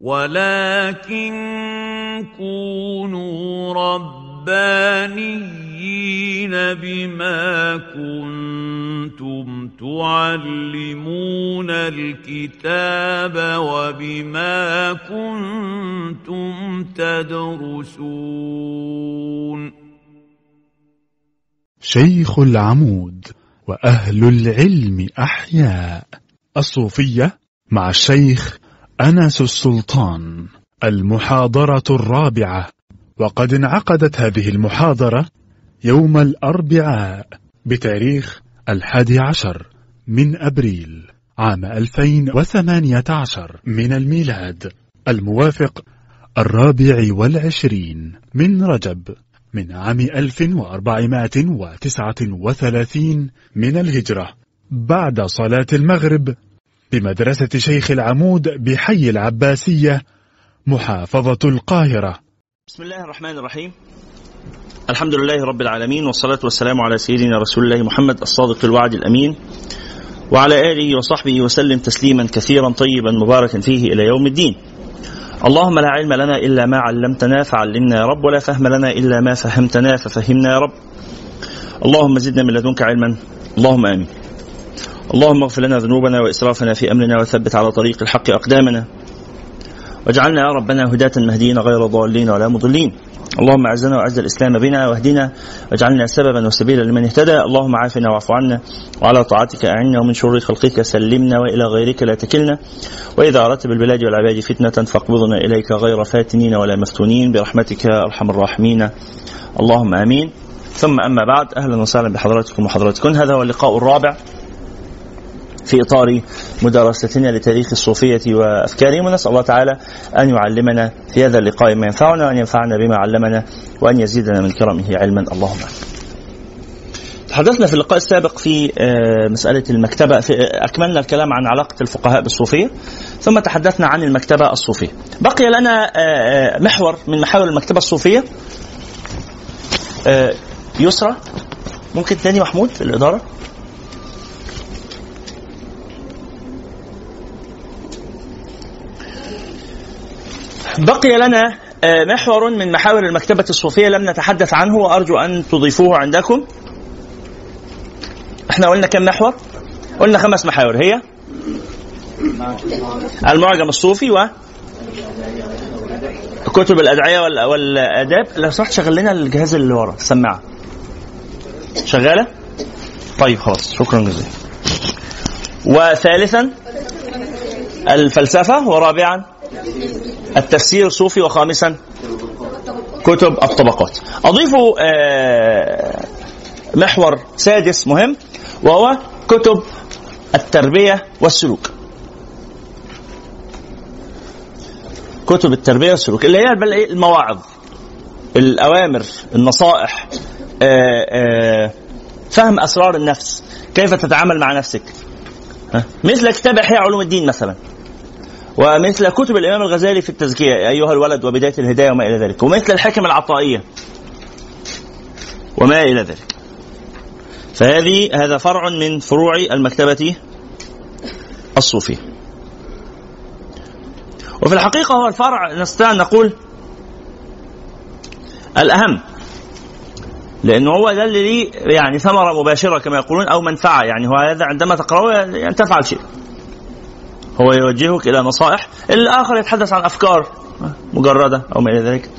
ولكن كونوا ربانيين بما كنتم تعلمون الكتاب وبما كنتم تدرسون شيخ العمود وأهل العلم أحياء الصوفية مع الشيخ أنس السلطان المحاضرة الرابعة. وقد انعقدت هذه المحاضرة يوم الأربعاء بتاريخ الحادي عشر من أبريل عام 2018 من الميلاد الموافق الرابع والعشرين من رجب من عام 1439 من الهجرة. بعد صلاة المغرب بمدرسة شيخ العمود بحي العباسية محافظة القاهرة. بسم الله الرحمن الرحيم. الحمد لله رب العالمين والصلاة والسلام على سيدنا رسول الله محمد الصادق الوعد الأمين وعلى آله وصحبه وسلم تسليما كثيرا طيبا مباركا فيه إلى يوم الدين. اللهم لا علم لنا إلا ما علمتنا فعلمنا يا رب ولا فهم لنا إلا ما فهمتنا ففهمنا يا رب. اللهم زدنا من لدنك علما. اللهم آمين. اللهم اغفر لنا ذنوبنا وإسرافنا في أمرنا وثبت على طريق الحق أقدامنا. واجعلنا يا ربنا هداة مهديين غير ضالين ولا مضلين. اللهم أعزنا وأعز الإسلام بنا واهدنا. واجعلنا سببا وسبيلا لمن اهتدى. اللهم عافنا واعف عنا. وعلى طاعتك أعنا ومن شر خلقك سلمنا وإلى غيرك لا تكلنا. وإذا أردت بالبلاد والعباد فتنة فاقبضنا إليك غير فاتنين ولا مفتونين. برحمتك يا أرحم الراحمين. اللهم آمين. ثم أما بعد أهلا وسهلا بحضراتكم وحضراتكم. هذا هو اللقاء الرابع. في إطار مدارستنا لتاريخ الصوفية وأفكارهم. ونسأل الله تعالى أن يعلمنا في هذا اللقاء ما ينفعنا وأن ينفعنا بما علمنا وأن يزيدنا من كرمه علما. اللهم تحدثنا في اللقاء السابق في مسألة المكتبة. في أكملنا الكلام عن علاقة الفقهاء بالصوفية ثم تحدثنا عن المكتبة الصوفية. بقي لنا محور من محاور المكتبة الصوفية يسرى. ممكن تاني محمود الإدارة؟ بقي لنا محور من محاور المكتبة الصوفية لم نتحدث عنه وأرجو أن تضيفوه عندكم. إحنا قلنا كم محور؟ قلنا خمس محاور هي؟ المعجم الصوفي و كتب الأدعية والآداب. لو سمحت شغل لنا الجهاز اللي ورا السماعة شغالة؟ طيب خلاص. شكرا جزيلا. وثالثا الفلسفة ورابعا التفسير الصوفي وخامسا كتب الطبقات. أضيف محور سادس مهم وهو كتب التربية والسلوك. كتب التربية والسلوك اللي هي المواعظ الأوامر النصائح فهم أسرار النفس كيف تتعامل مع نفسك. مثل كتاب إحياء علوم الدين مثلا. ومثل كتب الإمام الغزالي في التزكية أيها الولد وبداية الهداية وما إلى ذلك. ومثل الحكم العطائية وما إلى ذلك. فهذه هذا فرع من فروع المكتبة الصوفية. وفي الحقيقة هو الفرع نستطيع أن نقول الأهم لأنه هو ده اللي يعني ثمرة مباشرة كما يقولون أو منفعة. يعني هو هذا عندما تقرأه يعني تفعل شيء. هو يوجهك إلى نصائح. الآخر يتحدث عن أفكار مجردة أو ما إلى ذلك.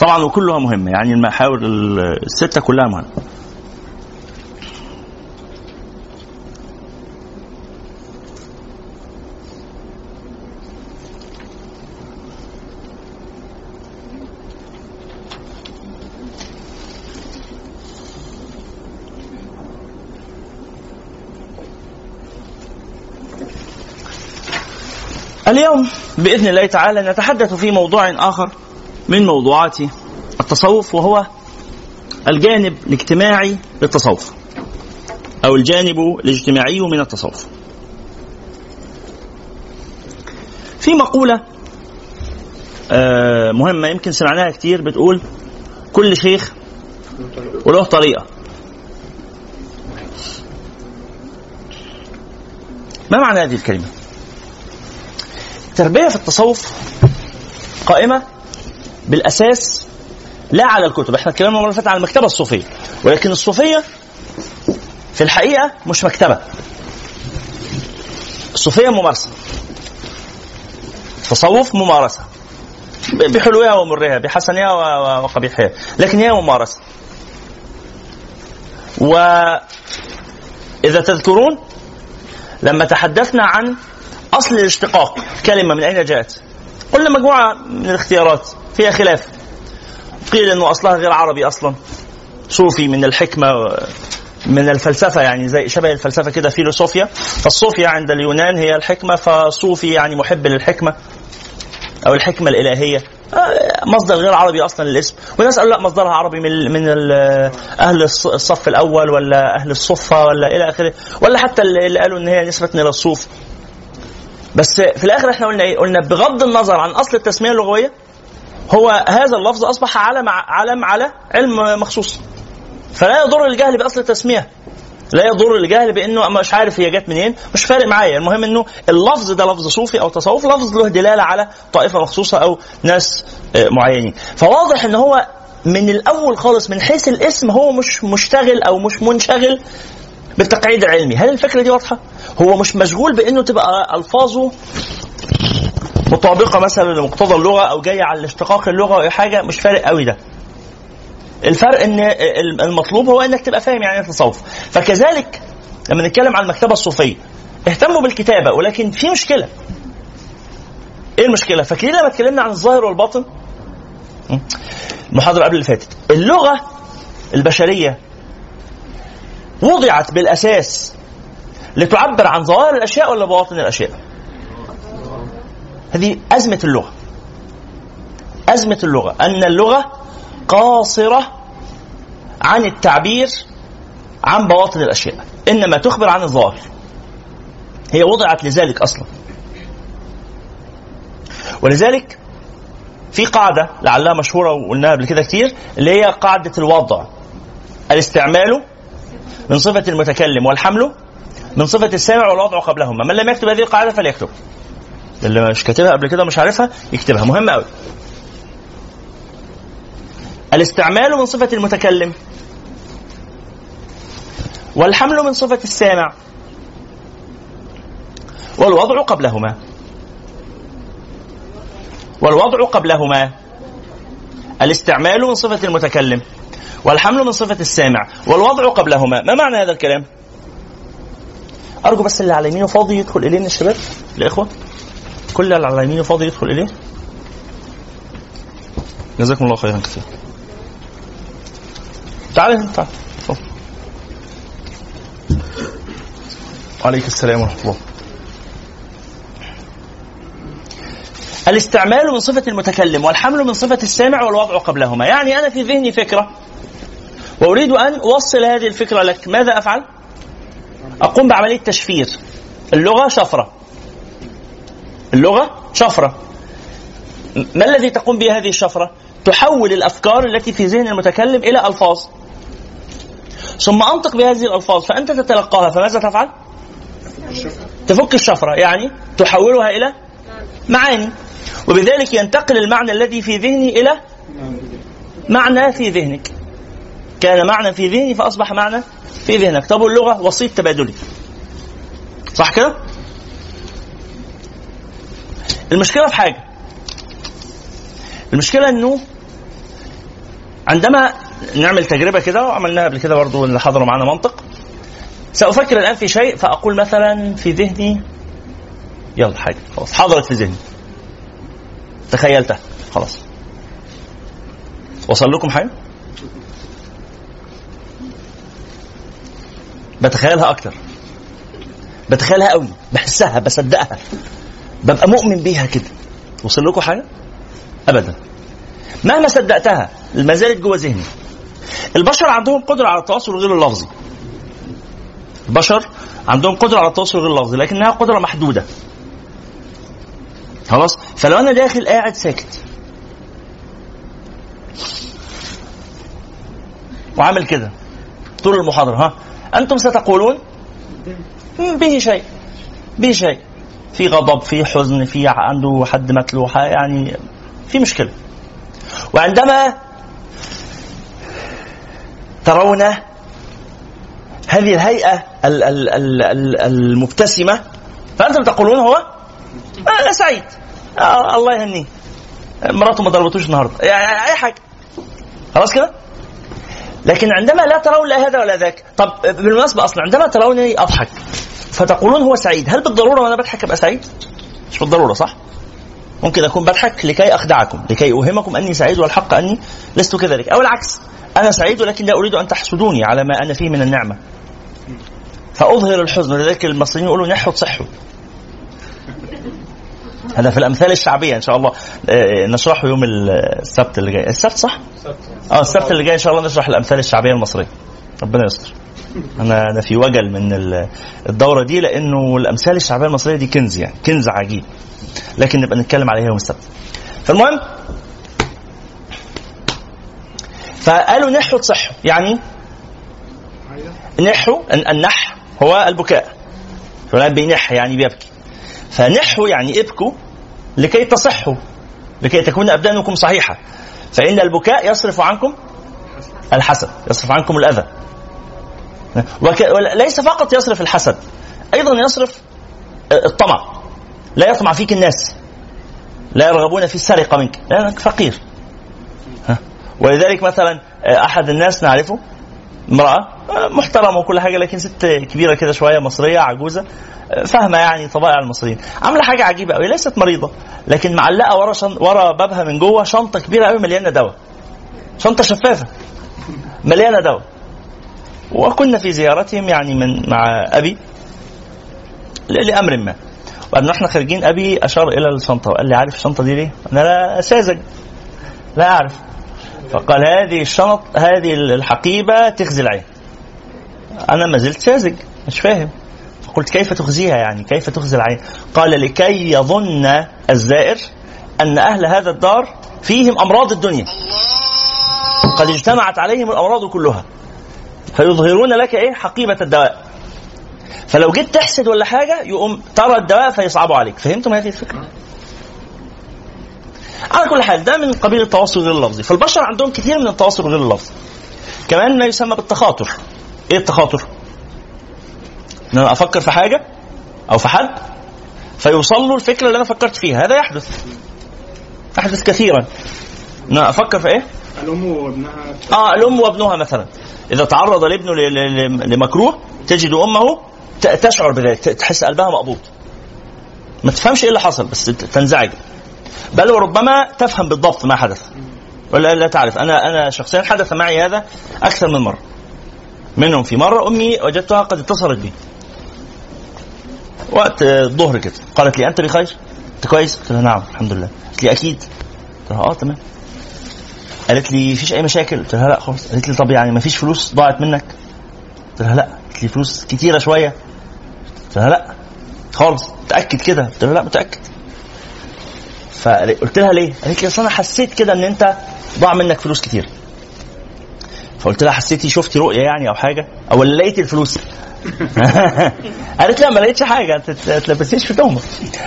طبعا وكلها مهمة. يعني المحاور الستة كلها مهمة. اليوم بإذن الله تعالى نتحدث في موضوع آخر من موضوعات التصوف وهو الجانب الاجتماعي للتصوف أو الجانب الاجتماعي من التصوف. في مقولة مهمة يمكن سمعناها كتير بتقول كل شيخ وله طريقة. ما معنى هذه الكلمة؟ التربية في التصوف قائمة بالأساس لا على الكتب. إحنا اتكلمنا المرة فاتت عن المكتبة الصوفية ولكن الصوفية في الحقيقة مش مكتبة. الصوفية ممارسة. تصوف ممارسة. بحلوها ومرها بحسنها وقبيحها لكن هي ممارسة. وإذا تذكرون لما تحدثنا عن أصل الاشتقاق. كلمة من أين جاءت؟ قلنا مجموعة من الاختيارات. فيها خلاف. قيل أنه أصلها غير عربي أصلا. صوفي من الحكمة من الفلسفة يعني زي شبه الفلسفة كده فيلوسوفيا. فالصوفيا عند اليونان هي الحكمة فصوفي يعني محب للحكمة أو الحكمة الإلهية. آه، مصدر غير عربي أصلا للاسم. وناس قالوا لا مصدرها عربي من من أهل الصف الأول ولا أهل الصفة ولا إلى آخره. ولا حتى اللي قالوا إن هي نسبة إلى الصوف. بس في الآخر إحنا قلنا إيه؟ قلنا بغض النظر عن أصل التسمية اللغوية هو هذا اللفظ أصبح علم علم على علم مخصوص. فلا يضر الجهل بأصل التسمية. لا يضر الجهل بإنه مش عارف هي جت منين مش فارق معايا. المهم إنه اللفظ ده لفظ صوفي أو تصوف لفظ له دلالة على طائفة مخصوصة أو ناس آه، معينين. فواضح إن هو من الأول خالص من حيث الاسم هو مش مشتغل أو مش منشغل بالتقعيد العلمي. هل الفكرة دي واضحة؟ هو مش مشغول بإنه تبقى ألفاظه مطابقة مثلا لمقتضى اللغة أو جاية على الاشتقاق اللغة أو حاجة مش فارق قوي ده. الفرق إن المطلوب هو إنك تبقى فاهم يعني إيه تصوف فكذلك لما نتكلم عن المكتبة الصوفية اهتموا بالكتابة ولكن في مشكلة. إيه المشكلة؟ فاكرين لما اتكلمنا عن الظاهر والباطن؟ المحاضرة قبل اللي فاتت. اللغة البشرية وضعت بالأساس لتعبر عن ظواهر الأشياء ولا بواطن الأشياء؟ هذه أزمة اللغة. أزمة اللغة. أن اللغة قاصرة عن التعبير عن بواطن الأشياء. إنما تخبر عن الظاهر. هي وضعت لذلك أصلا. ولذلك في قاعدة لعلها مشهورة وقلناها قبل كده كتير اللي هي قاعدة الوضع. الاستعمال من صفة المتكلم والحمل من صفة السامع والوضع قبلهما. من لم يكتب هذه القاعدة فليكتب. اللي مش كاتبها قبل كده مش عارفها يكتبها. مهمة قوي الاستعمال من صفة المتكلم والحمل من صفة السامع والوضع قبلهما. والوضع قبلهما. الاستعمال من صفة المتكلم والحمل من صفة السامع والوضع قبلهما. ما معنى هذا الكلام؟ أرجو بس اللي على يمينه فاضي يدخل إليه من الشباب الإخوة. كل اللي على يمينه فاضي يدخل إليه. جزاكم الله خيرا كثيرا. تعال انت تعال. عليك السلام ورحمة الله. الاستعمال من صفة المتكلم والحمل من صفة السامع والوضع قبلهما. يعني أنا في ذهني فكرة وأريد أن أوصل هذه الفكرة لك. ماذا أفعل؟ أقوم بعملية تشفير. اللغة شفرة. اللغة شفرة. ما الذي تقوم به هذه الشفرة؟ تحول الأفكار التي في ذهن المتكلم إلى ألفاظ. ثم أنطق بهذه الألفاظ فأنت تتلقاها فماذا تفعل؟ تفك الشفرة يعني تحولها إلى معاني. وبذلك ينتقل المعنى الذي في ذهني إلى معنى في ذهنك. كان معنى في ذهني فأصبح معنى في ذهنك. طب اللغة وسيط تبادلي. صح كده؟ المشكلة في حاجة. المشكلة إنه عندما نعمل تجربة كده وعملناها قبل كده برضو اللي حضروا معانا منطق سأفكر الآن في شيء فأقول مثلا في ذهني يلا حاجة خلاص. حضرت في ذهني. تخيلتها. خلاص. وصل لكم حاجة؟ بتخيلها أكتر. بتخيلها قوي بحسها بصدقها. ببقى مؤمن بيها كده. وصل لكم حاجة؟ أبدا. مهما صدقتها ما زالت جوه ذهني. البشر عندهم قدرة على التواصل غير اللفظي. البشر عندهم قدرة على التواصل غير اللفظي لكنها قدرة محدودة. خلاص؟ فلو أنا داخل قاعد ساكت. وعامل كده. طول المحاضرة ها؟ أنتم ستقولون؟ به شيء. به شيء. في غضب في حزن في عنده حد ح- يعني في مشكلة. وعندما ترون هذه الهيئة ال- ال- ال- ال- المبتسمة فأنتم تقولون هو؟ آه سعيد. آه الله يهنيه. مراته ما ضربتوش النهارده. يعني أي حاجة. خلاص كده؟ لكن عندما لا ترون لا هذا ولا ذاك طب بالمناسبة أصلا عندما ترونني أضحك فتقولون هو سعيد. هل بالضرورة وأنا بضحك أبقى سعيد؟ مش بالضرورة صح؟ ممكن أكون بضحك لكي أخدعكم لكي أوهمكم أني سعيد والحق أني لست كذلك. أو العكس أنا سعيد ولكن لا أريد أن تحسدوني على ما أنا فيه من النعمة. فأظهر الحزن لذلك المصريين يقولوا نحوا تصحوا هذا في الأمثال الشعبية إن شاء الله. آه، نشرحه يوم السبت اللي جاي. السبت صح؟ آه السبت اللي جاي إن شاء الله نشرح الأمثال الشعبية المصرية. ربنا يستر. أنا أنا في وجل من ال- الدورة دي لأنه الأمثال الشعبية المصرية دي كنز يعني كنز عجيب. لكن نبقى نتكلم عليها يوم السبت. فالمهم فقالوا نحوا تصحوا يعني نحوا الن- النح هو البكاء. فلان بينح يعني بيبكي. فنحوا يعني ابكوا لكي تصحوا لكي تكون أبدانكم صحيحة. فإن البكاء يصرف عنكم الحسد يصرف عنكم الأذى. وك... ليس فقط يصرف الحسد أيضا يصرف الطمع. لا يطمع فيك الناس. لا يرغبون في السرقة منك. لأنك فقير؟ ولذلك مثلا أحد الناس نعرفه امرأة محترمة وكل حاجة لكن ست كبيرة كده شوية مصرية عجوزة فاهمة يعني طبائع المصريين. عاملة حاجة عجيبة قوي ليست مريضة لكن معلقة ورا شن... ورا بابها من جوه شنطة كبيرة قوي مليانة دواء. شنطة شفافة مليانة دواء. وكنا في زيارتهم يعني من مع أبي لأمر ما. وبعدين إحنا خارجين. أبي أشار إلى الشنطة وقال لي عارف الشنطة دي ليه؟ أنا لا ساذج لا أعرف. فقال هذه الشنط هذه الحقيبة تخزي العين. أنا ما زلت ساذج مش فاهم. فقلت كيف تخزيها يعني؟ كيف تخزي العين؟ قال لكي يظن الزائر أن أهل هذا الدار فيهم أمراض الدنيا. قد اجتمعت عليهم الأمراض كلها. فيظهرون لك إيه؟ حقيبة الدواء. فلو جيت تحسد ولا حاجة يقوم ترى الدواء فيصعبوا عليك. فهمتم هذه الفكرة؟ على كل حال ده من قبيل التواصل غير اللفظي. فالبشر عندهم كثير من التواصل غير اللفظي. كمان ما يسمى بالتخاطر. إيه التخاطر؟ إن أنا أفكر في حاجة أو في حد فيوصل له الفكرة اللي أنا فكرت فيها. هذا يحدث. يحدث كثيرا. إن أنا أفكر في إيه؟ الأم وابنها. آه الأم وابنها مثلا. إذا تعرض ل- لمكروه تجد أمه تشعر بذلك تحس قلبها مقبوض. ما تفهمش إيه اللي حصل بس تنزعج. بل وربما تفهم بالضبط ما حدث. ولا لا تعرف. أنا أنا شخصيا حدث معي هذا أكثر من مرة. منهم في مرة أمي وجدتها قد اتصلت بي. وقت الظهر كده. قالت لي أنت بخير أنت كويس؟ قلت لها نعم الحمد لله. قالت لي أكيد. قلت لها آه تمام. قالت لي فيش أي مشاكل؟ قلت لها لا خالص. قالت لي طب يعني ما فيش فلوس ضاعت منك؟ قلت لها لا. قالت لي فلوس كتيرة شوية. قلت لها لا. خالص. متأكد كده. قلت لها لا متأكد. فقلت لها ليه؟ قالت لي أصل أنا حسيت كده إن أنت ضاع منك فلوس كتير. فقلت لها حسيتي شفتي رؤية يعني أو حاجة؟ أو ولا لقيتي الفلوس؟ قالت لا ما لقيتش حاجة تلبسيش في تهمه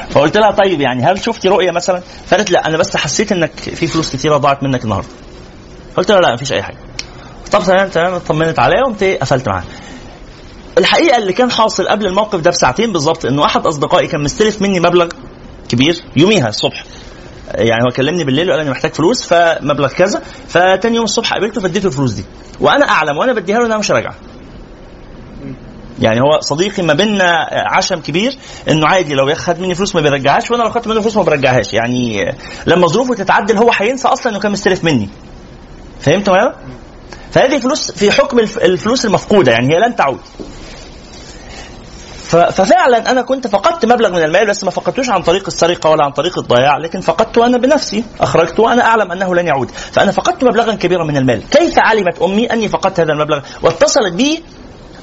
فقلت لها طيب يعني هل شفتي رؤية مثلا؟ فقالت لا أنا بس حسيت إنك في فلوس كتيرة ضاعت منك النهارده. قلت لها لا مفيش أي حاجة. طب تمام تمام اطمنت عليا وقمت إيه، قفلت معاها. الحقيقة اللي كان حاصل قبل الموقف ده بساعتين بالظبط إنه أحد أصدقائي كان مستلف مني مبلغ كبير يوميها الصبح. يعني هو كلمني بالليل وقال أنا محتاج فلوس فمبلغ كذا فتاني يوم الصبح قابلته فاديته الفلوس دي. وأنا أعلم وأنا بديها له إنها مش راجعة. يعني هو صديقي ما بيننا عشم كبير إنه عادي لو خد مني فلوس ما بيرجعهاش وأنا لو خدت منه فلوس ما برجعهاش. يعني لما ظروفه تتعدل هو هينسى أصلا إنه كان مستلف مني. فهمت ولا فهذه فلوس في حكم الف- الفلوس المفقودة يعني هي لن تعود. ففعلا أنا كنت فقدت مبلغ من المال بس ما فقدتوش عن طريق السرقة ولا عن طريق الضياع لكن فقدته أنا بنفسي اخرجته وأنا أعلم أنه لن يعود فأنا فقدت مبلغا كبيرا من المال كيف علمت أمي أني فقدت هذا المبلغ واتصلت بي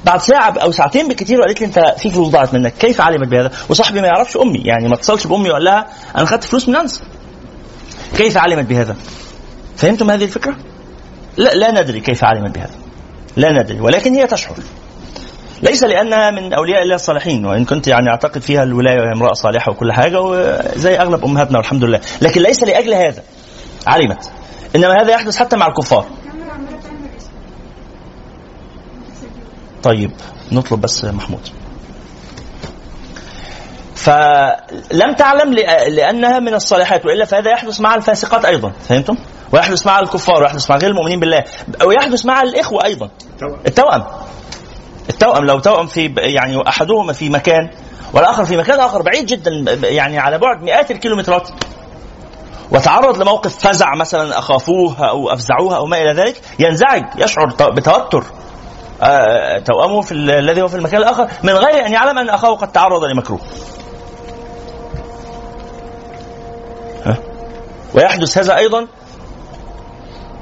بعد ساعة أو ساعتين بالكثير وقالت لي أنت في فلوس ضاعت منك، كيف علمت بهذا؟ وصاحبي ما يعرفش أمي، يعني ما اتصلش بأمي وقال لها أنا خدت فلوس من أنس. كيف علمت بهذا؟ فهمتم هذه الفكرة؟ لا لا ندري كيف علمت بهذا. لا ندري ولكن هي تشعر. ليس لأنها من أولياء الله الصالحين وإن كنت يعني أعتقد فيها الولاية وهي امرأة صالحة وكل حاجة وزي أغلب أمهاتنا والحمد لله. لكن ليس لأجل هذا. علمت. إنما هذا يحدث حتى مع الكفار. طيب نطلب بس محمود. فلم تعلم لأنها من الصالحات وإلا فهذا يحدث مع الفاسقات أيضا. فهمتم؟ ويحدث مع الكفار ويحدث مع غير المؤمنين بالله ويحدث مع الإخوة أيضا. التوأم. التوأم لو توأم في يعني أحدهما في مكان والآخر في مكان آخر بعيد جدا يعني على بعد مئات الكيلومترات وتعرض لموقف فزع مثلا أخافوه أو أفزعوه أو ما إلى ذلك ينزعج يشعر بتوتر آه، توأمه في الذي هو في المكان الآخر من غير أن يعلم أن أخاه قد تعرض لمكروه. ويحدث هذا أيضا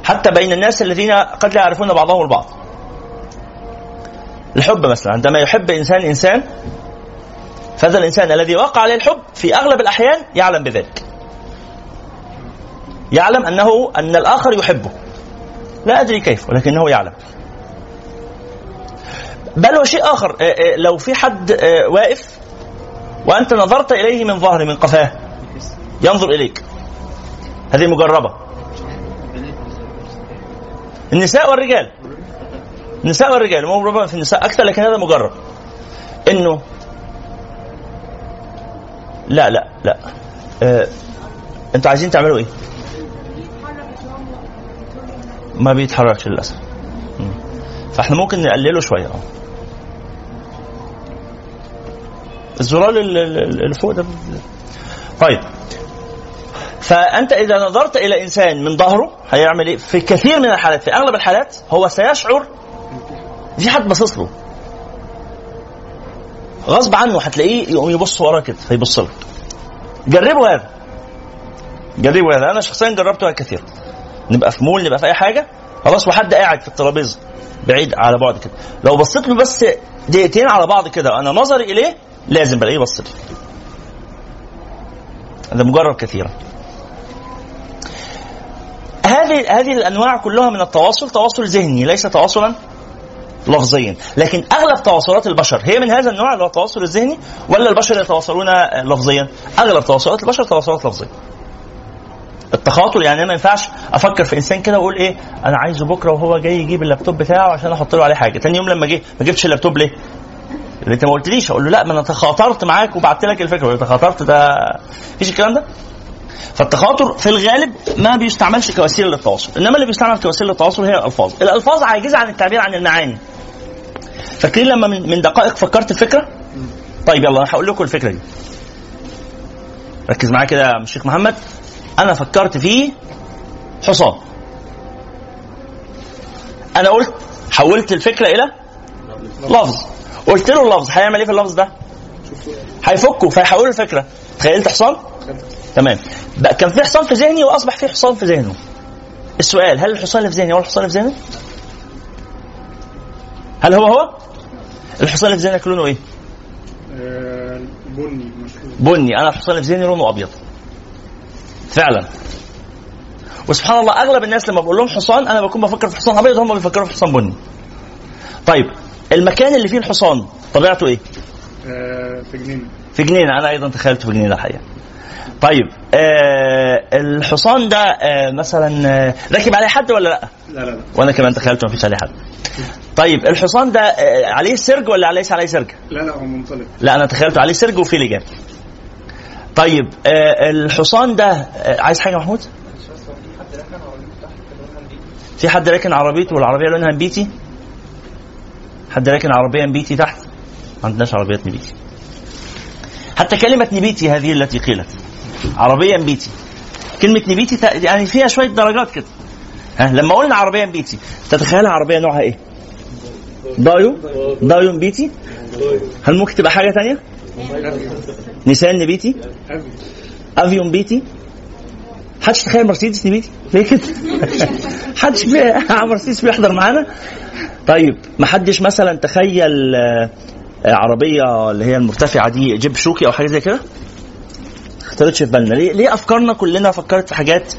حتى بين الناس الذين قد لا يعرفون بعضهم البعض. الحب مثلا عندما يحب إنسان إنسان فهذا الإنسان الذي وقع عليه الحب في أغلب الأحيان يعلم بذلك. يعلم أنه أن الآخر يحبه. لا أدري كيف ولكنه يعلم. بل وشيء آخر آه، آه، لو في حد آه، واقف وأنت نظرت إليه من ظهر من قفاه ينظر إليك هذه مجربة النساء والرجال النساء والرجال مو ربما في النساء أكثر لكن هذا مجرب إنه لا لا لا آه. أنتوا عايزين تعملوا إيه؟ ما بيتحركش للأسف فإحنا ممكن نقلله شوية آه الزرار اللي فوق ده طيب فأنت إذا نظرت إلى إنسان من ظهره هيعمل إيه؟ في كثير من الحالات في أغلب الحالات هو سيشعر في حد باصص له. غصب عنه هتلاقيه يقوم يبص وراه كده فيبص لك. جربوا هذا. جربوا هذا. أنا شخصيا جربته كثير نبقى في مول نبقى في أي حاجة. خلاص وحد قاعد في الترابيزة بعيد على بعد كده. لو بصيت له بس دقيقتين على بعض كده وأنا نظري إليه لازم بلاقيه بص لي. هذا مجرد كثيرا. هذه هذه الأنواع كلها من التواصل تواصل ذهني ليس تواصلا لفظيا. لكن أغلب تواصلات البشر هي من هذا النوع اللي هو التواصل الذهني ولا البشر يتواصلون لفظيا؟ أغلب تواصلات البشر تواصلات لفظية. التخاطر يعني أنا ما ينفعش أفكر في إنسان كده وأقول إيه أنا عايزه بكرة وهو جاي يجيب اللابتوب بتاعه عشان أحط له عليه حاجة. تاني يوم لما جه ما جبتش اللابتوب ليه؟ اللي أنت ما قلتليش. أقول له لا ما أنا تخاطرت معاك وبعت لك الفكرة. تخاطرت ده مفيش الكلام ده؟ فالتخاطر في الغالب ما بيستعملش كوسيلة للتواصل. إنما اللي بيستعمل كوسيلة للتواصل هي الألفاظ. الألفاظ عاجزة عن التعبير عن المعاني. فاكرين لما من دقائق فكرت الفكرة؟ طيب يلا أنا هقول لكم الفكرة دي. ركز معايا كده يا الشيخ محمد. أنا فكرت في حصان. أنا قلت حولت الفكرة إلى لفظ. قلت له اللفظ هيعمل إيه في اللفظ ده؟ هيفكه فيحوله الفكرة. تخيلت حصان؟ تمام. بقى كان في حصان في ذهني وأصبح في حصان في ذهنه. السؤال هل الحصان اللي في ذهني هو الحصان اللي في ذهنه؟ هل هو هو؟ الحصان اللي في ذهنك لونه إيه؟ بني بني. أنا الحصان اللي في ذهني لونه أبيض. فعلا. وسبحان الله أغلب الناس لما بقول لهم حصان أنا بكون بفكر في حصان أبيض هم بيفكروا في حصان بني. طيب المكان اللي فيه الحصان طبيعته إيه؟ آه في جنينة. في جنينة. أنا أيضا تخيلته في جنينة الحقيقة. طيب آه الحصان ده آه مثلا آه راكب عليه حد ولا لأ؟ لا لا لا وأنا كمان تخيلته ما فيش عليه حد طيب الحصان ده آه عليه سرج ولا ليس عليه سرج؟ لا لا هو منطلق لا أنا تخيلته عليه سرج وفيه لجام طيب آه الحصان ده آه عايز حاجة محمود؟ في حد راكن عربيته والعربية لونها نبيتي؟ حد راكن عربية نبيتي تحت؟ ما عندناش عربيات نبيتي. حتى كلمة نبيتي هذه التي قيلت عربيه نبيتي. كلمة نبيتي يعني فيها شوية درجات كده. ها لما قلنا عربيه نبيتي تتخيلها عربية نوعها إيه؟ دايو دايو نبيتي هل ممكن تبقى حاجة تانية؟ نيسان نبيتي أفيون بيتي حدش تخيل مرسيدس نبيتي ليه كده حدش. مرسيدس بيحضر معانا طيب ما حدش مثلا تخيل آه، عربية اللي هي المرتفعة دي جيب شوكي أو حاجة زي كده اختارتش في بالنا. ليه ليه أفكارنا كلنا فكرت في حاجات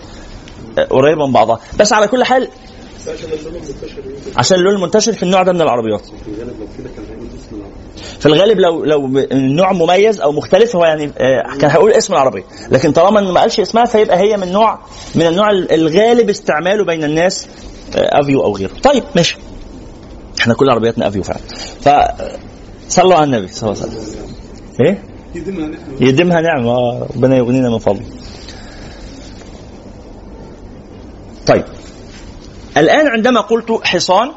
آه، قريبة من بعضها؟ بس على كل حال عشان اللون المنتشر في النوع ده من العربيات. في الغالب لو لو النوع مميز أو مختلف هو يعني آه، كان هيقول اسم العربية. لكن طالما ما قالش اسمها فيبقى هي من نوع من النوع الغالب استعماله بين الناس آه، أفيو أو غيره. طيب ماشي. إحنا كل عربياتنا أفيو فعلا. ف صلوا على النبي صلى الله عليه وسلم. إيه؟ يديمها نعمة. آه، ربنا يغنينا من فضله. طيب. الآن عندما قلت حصان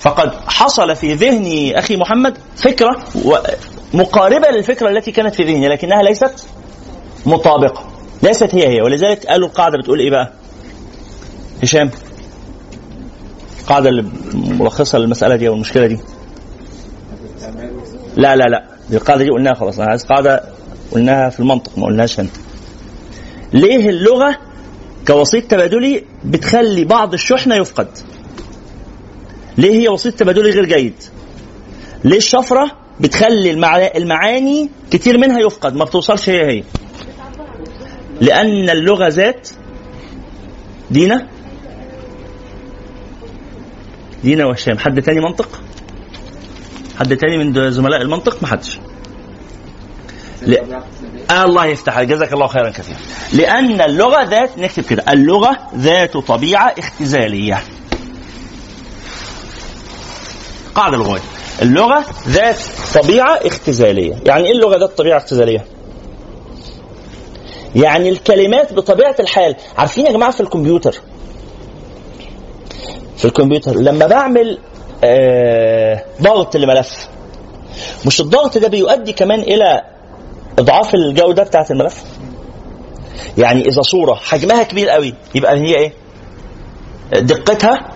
فقد حصل في ذهني أخي محمد فكرة مقاربة للفكرة التي كانت في ذهني لكنها ليست مطابقة. ليست هي هي ولذلك قالوا القاعدة بتقول إيه بقى؟ هشام القاعدة اللي ملخصة للمسألة دي أو المشكلة دي. لا لا لا. دي القاعدة دي قلناها خلاص أنا عايز قاعدة قلناها في المنطق ما قلناش هنا ليه اللغة كوسيط تبادلي بتخلي بعض الشحنة يفقد؟ ليه هي وسيط تبادلي غير جيد؟ ليه الشفرة بتخلي المعا- المعاني كتير منها يفقد ما بتوصلش هي هي؟ لأن اللغة ذات دينا؟ دينا وهشام حد تاني منطق؟ حد تاني من زملاء المنطق؟ ما حدش. ل... آه الله يفتح جزاك الله خيرا كثيرا. لأن اللغة ذات نكتب كده. اللغة ذات طبيعة اختزالية. قاعدة لغوية. اللغة ذات طبيعة اختزالية. يعني إيه اللغة ذات طبيعة اختزالية؟ يعني الكلمات بطبيعة الحال. عارفين يا جماعة في الكمبيوتر؟ في الكمبيوتر. لما بعمل ضغط لملف مش الضغط ده بيؤدي كمان إلى إضعاف الجودة بتاعة الملف؟ يعني إذا صورة حجمها كبير قوي يبقى هي إيه؟ دقتها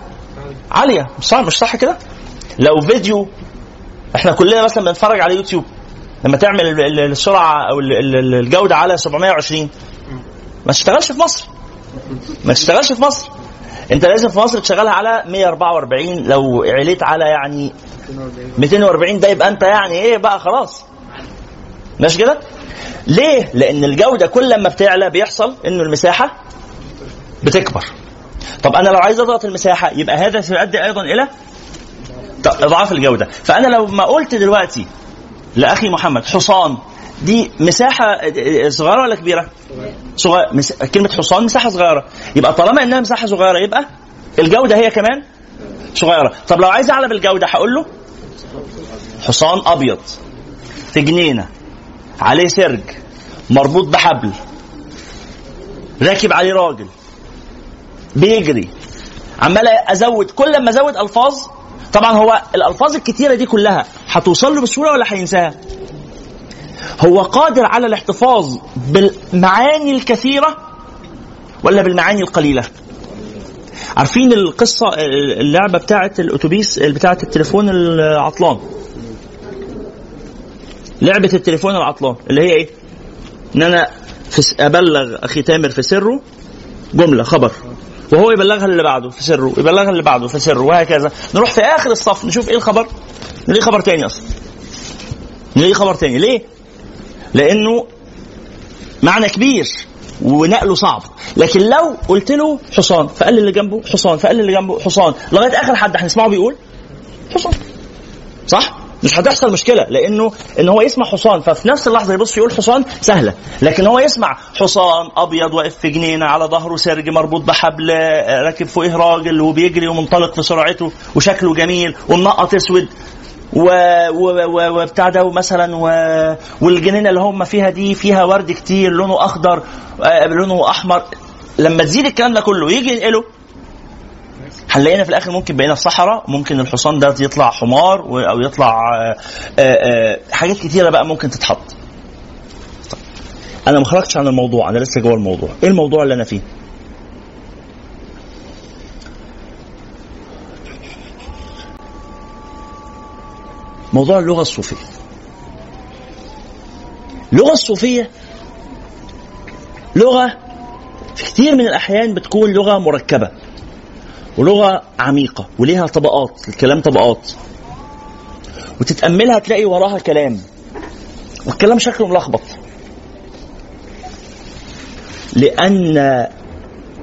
عالية. مش صح مش صح كده؟ لو فيديو إحنا كلنا مثلا بنتفرج على يوتيوب لما تعمل ال- ال- السرعة أو ال- ال- الجودة على 720 ما تشتغلش في مصر. ما تشتغلش في مصر. انت لازم في مصر تشغلها على 144 لو عليت على يعني 240 ده يبقى انت يعني إيه بقى خلاص. ماشي كده؟ ليه؟ لأن الجودة كل لما بتعلى بيحصل انه المساحة بتكبر. طب أنا لو عايز اضغط المساحة يبقى هذا سيؤدي أيضا إلى اضعاف الجودة. فانا لو ما قلت دلوقتي لأخي محمد حصان دي مساحة صغيرة ولا كبيرة؟ صغير. مس... كلمة حصان مساحة صغيرة. يبقى طالما إنها مساحة صغيرة يبقى الجودة هي كمان صغيرة. طب لو عايز أعلى بالجودة هقول له حصان أبيض في جنينة عليه سرج مربوط بحبل راكب عليه راجل بيجري عمال أزود كل ما أزود ألفاظ طبعا هو الألفاظ الكتيرة دي كلها هتوصل له بسهولة ولا هينساها؟ هو قادر على الاحتفاظ بالمعاني الكثيرة ولا بالمعاني القليلة؟ عارفين القصة اللعبة بتاعه الأتوبيس بتاعه التليفون العطلان؟ لعبة التليفون العطلان اللي هي إن أنا في أبلغ أخي تامر في سره جملة خبر. وهو يبلغها اللي بعده في سره يبلغها اللي بعده في سره وهكذا. نروح في آخر الصف نشوف إيه الخبر؟ نلاقي خبر تاني أصلا. نلاقي خبر تاني. ليه؟ لأنه معنى كبير ونقله صعب. لكن لو قلت له حصان فقال اللي جنبه حصان فقال اللي جنبه حصان. لغاية آخر حد هنسمعه بيقول حصان. صح؟ مش هتحصل مشكلة لأنه إن هو يسمع حصان ففي نفس اللحظة يبص يقول حصان سهلة. لكن هو يسمع حصان أبيض واقف في جنينة على ظهره سرج مربوط بحبل راكب فوقيه راجل وبيجري ومنطلق في سرعته وشكله جميل ومنقط أسود. و... و... وبتاع ده مثلا و... والجنينة اللي هم فيها دي فيها ورد كتير لونه أخضر آه، لونه أحمر. لما تزيد الكلام ده كله يجي ينقله. هنلاقينا في الآخر ممكن بقينا في صحراء ممكن الحصان ده يطلع حمار أو يطلع آه، آه، حاجات كتيرة بقى ممكن تتحط. طيب. أنا ما خرجتش عن الموضوع أنا لسه جوه الموضوع. إيه الموضوع اللي أنا فيه؟ موضوع اللغة الصوفية. اللغة الصوفية لغة في كثير من الأحيان بتكون لغة مركبة ولغة عميقة وليها طبقات الكلام طبقات. وتتأملها تلاقي وراها كلام والكلام شكله ملخبط. لأن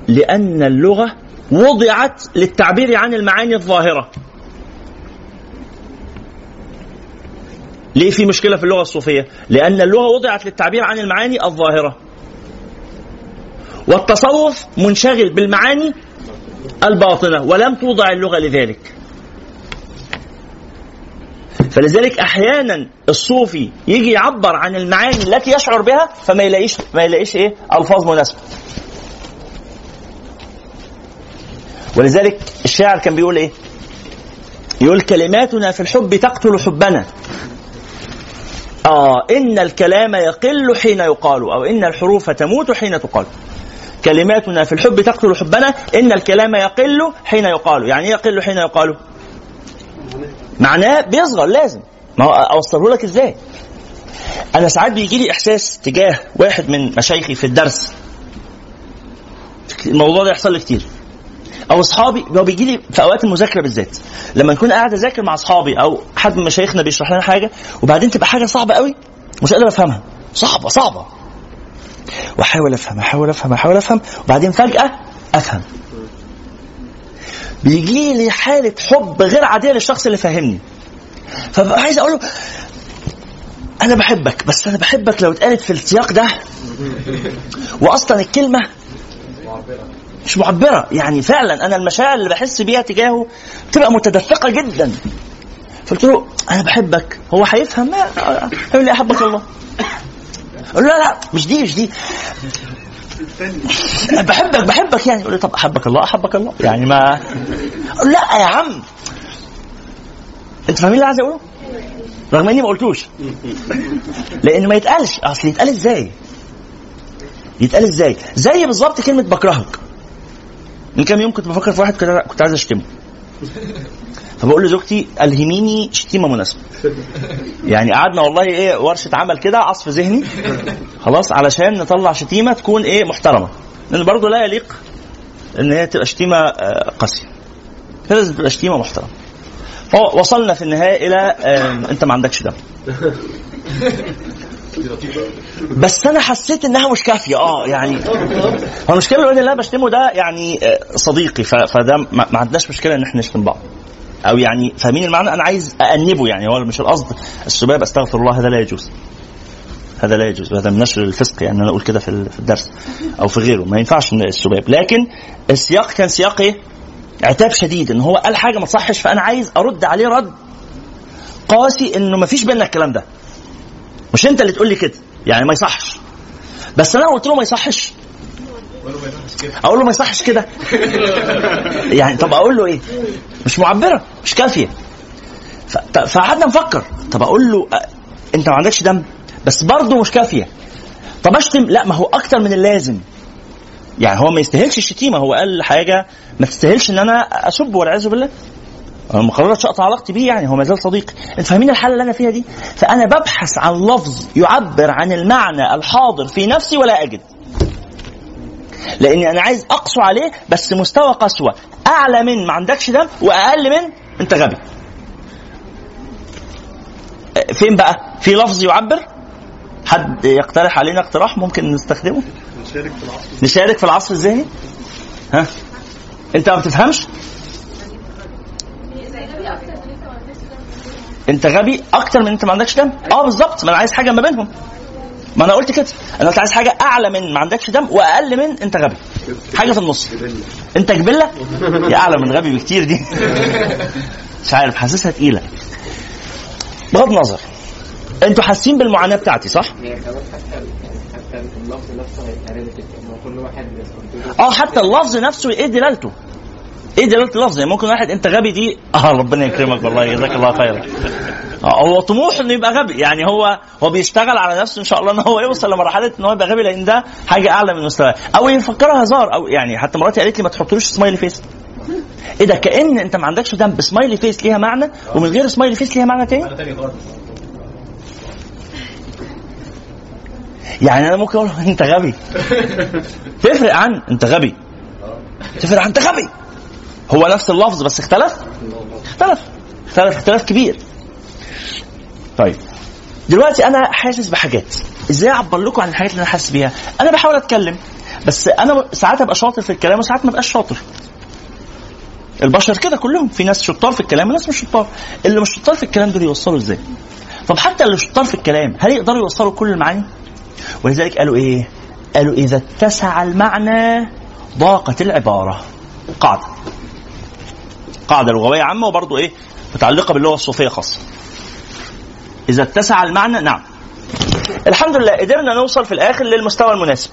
لأن اللغة وضعت للتعبير عن المعاني الظاهرة. ليه في مشكلة في اللغة الصوفية؟ لأن اللغة وضعت للتعبير عن المعاني الظاهرة. والتصوف منشغل بالمعاني الباطنة ولم توضع اللغة لذلك. فلذلك أحيانا الصوفي يجي يعبر عن المعاني التي يشعر بها فما يلاقيش ما يلاقيش إيه؟ ألفاظ مناسبة. ولذلك الشاعر كان بيقول إيه؟ يقول كلماتنا في الحب تقتل حبنا. آه إن الكلام يقل حين يقال أو إن الحروف تموت حين تقال. كلماتنا في الحب تقتل حبنا إن الكلام يقل حين يقال. يعني إيه يقل حين يقال؟ معناه بيصغر لازم. ما أوصله لك إزاي؟ أنا ساعات بيجي لي إحساس تجاه واحد من مشايخي في الدرس. الموضوع ده يحصل لي كتير. أو أصحابي هو بيجي لي في أوقات المذاكرة بالذات. لما نكون قاعد أذاكر مع أصحابي أو حد من مشايخنا بيشرح لنا حاجة وبعدين تبقى حاجة صعبة قوي مش قادر أفهمها. صعبة صعبة. وأحاول أفهم أحاول أفهم أحاول أفهم وبعدين فجأة أفهم. بيجي لي حالة حب غير عادية للشخص اللي فاهمني. فببقى عايز أقول له أنا بحبك بس أنا بحبك لو اتقالت في السياق ده. واصلا الكلمة مش معبرة. يعني فعلا أنا المشاعر اللي بحس بيها تجاهه بتبقى متدفقة جدا. فقلت له أنا بحبك. هو هيفهم لا يقول لي أحبك الله. أقول له لا لا مش دي مش دي. بحبك بحبك يعني. يقول لي طب أحبك الله أحبك الله. يعني ما لا يا عم. أنت فاهمين اللي عايز أقوله؟ رغم إني ما قلتوش. لأن ما يتقالش. أصل يتقال إزاي؟ يتقال إزاي؟ زي بالظبط كلمة بكرهك. من كام يوم كنت بفكر في واحد كنت عايز أشتمه. فبقول لزوجتي ألهميني شتيمة مناسبة. يعني قعدنا والله إيه ورشة عمل كده عصف ذهني. خلاص علشان نطلع شتيمة تكون إيه محترمة. لأن برضه لا يليق إن هي تبقى شتيمة آه، قاسية. لازم تبقى شتيمة محترمة. فوصلنا في النهاية إلى آه، أنت ما عندكش دم. بس أنا حسيت إنها مش كافية. آه يعني المشكلة الوحيدة اللي أنا بشتمه ده يعني آه، صديقي. فده ما عندناش مشكلة إن إحنا نشتم بعض. أو يعني فاهمين المعنى؟ أنا عايز انبه يعني. هو مش القصد السباب أستغفر الله هذا لا يجوز. هذا لا يجوز. هذا من نشر الفسق يعني أنا أقول كده في ال- في الدرس أو في غيره. ما ينفعش السباب لكن السياق كان سياق إيه؟ عتاب شديد. إن هو قال حاجة ما تصحش فأنا عايز أرد عليه رد قاسي إنه ما فيش بينا الكلام ده. مش انت اللي تقول لي كده. يعني ما يصحش. بس أنا قلت له ما يصحش. أقول له ما يصحش كده. يعني طب أقول له إيه؟ مش معبرة مش كافية. فقعدنا نفكر. طب أقول له انت ما عندكش دم؟ بس برضه مش كافية. طب اشتم؟ لا ما هو أكتر من اللازم. يعني هو ما يستاهلش الشتيمة. هو قال حاجة ما تستاهلش ان أنا اسب والعياذ بالله. ما قررتش أقطع علاقتي بيه يعني هو ما زال صديقي. أنت فاهمين الحالة اللي أنا فيها دي؟ فأنا ببحث عن لفظ يعبر عن المعنى الحاضر في نفسي ولا أجد. لأني أنا عايز أقسو عليه بس مستوى قسوة. أعلى من ما عندكش دم وأقل من أنت غبي. فين بقى؟ في لفظ يعبر؟ حد يقترح علينا اقتراح ممكن نستخدمه؟ نشارك في العصر. نشارك في العصر الذهني؟ ها؟ أنت ما بتفهمش؟ انت غبي أكتر من انت ما عندكش دم؟ آه بالظبط. ما أنا عايز حاجة ما بينهم. ما أنا قلت كده. أنا قلت عايز حاجة اعلى من ما عندكش دم واقل من انت غبي. حاجة في النص. انت جبله يا اعلى من غبي بكتير دي. مش عارف حاسسها تقيلة. بغض النظر. أنتوا حاسين بالمعاناة بتاعتي صح؟ آه حتى اللفظ نفسه إيه دلالته؟ إيه دلاله اللفظ؟ يعني ممكن واحد أنت غبي دي؟ آه ربنا يكرمك والله جزاك الله خيرا. آه، هو طموح إنه يبقى غبي يعني هو هو بيشتغل على نفسه إن شاء الله إن هو يوصل لمرحلة إن هو يبقى غبي لأن ده حاجة أعلى من مستواه. أو يفكرها هزار أو يعني حتى مراتي قالت لي ما تحطلوش smiley face إيه ده؟ كأن أنت ما عندكش دم ب smiley face ليها معنى ومن غير smiley face ليها معنى تاني؟ يعني أنا ممكن أقول أنت غبي. تفرق عن أنت غبي. تفرق عن أنت غبي. هو نفس اللفظ بس اختلف؟ اختلف. اختلف اختلاف كبير. طيب. دلوقتي أنا حاسس بحاجات. إزاي أعبر لكم عن الحاجات اللي أنا حاسس بيها؟ أنا بحاول أتكلم بس أنا ساعات أبقى شاطر في الكلام وساعات ما أبقاش شاطر. البشر كده كلهم. في ناس شطار في الكلام وناس مش شطار. اللي مش شطار في الكلام دول يوصلوا إزاي؟ طب حتى اللي شطار في الكلام هل يقدروا يوصلوا كل المعاني؟ ولذلك قالوا إيه؟ قالوا إذا اتسع المعنى ضاقت العبارة. قاعدة. قاعدة لغوية عامة وبرضه إيه؟ متعلقة باللغة الصوفية خاصة إذا اتسع المعنى نعم الحمد لله قدرنا نوصل في الآخر للمستوى المناسب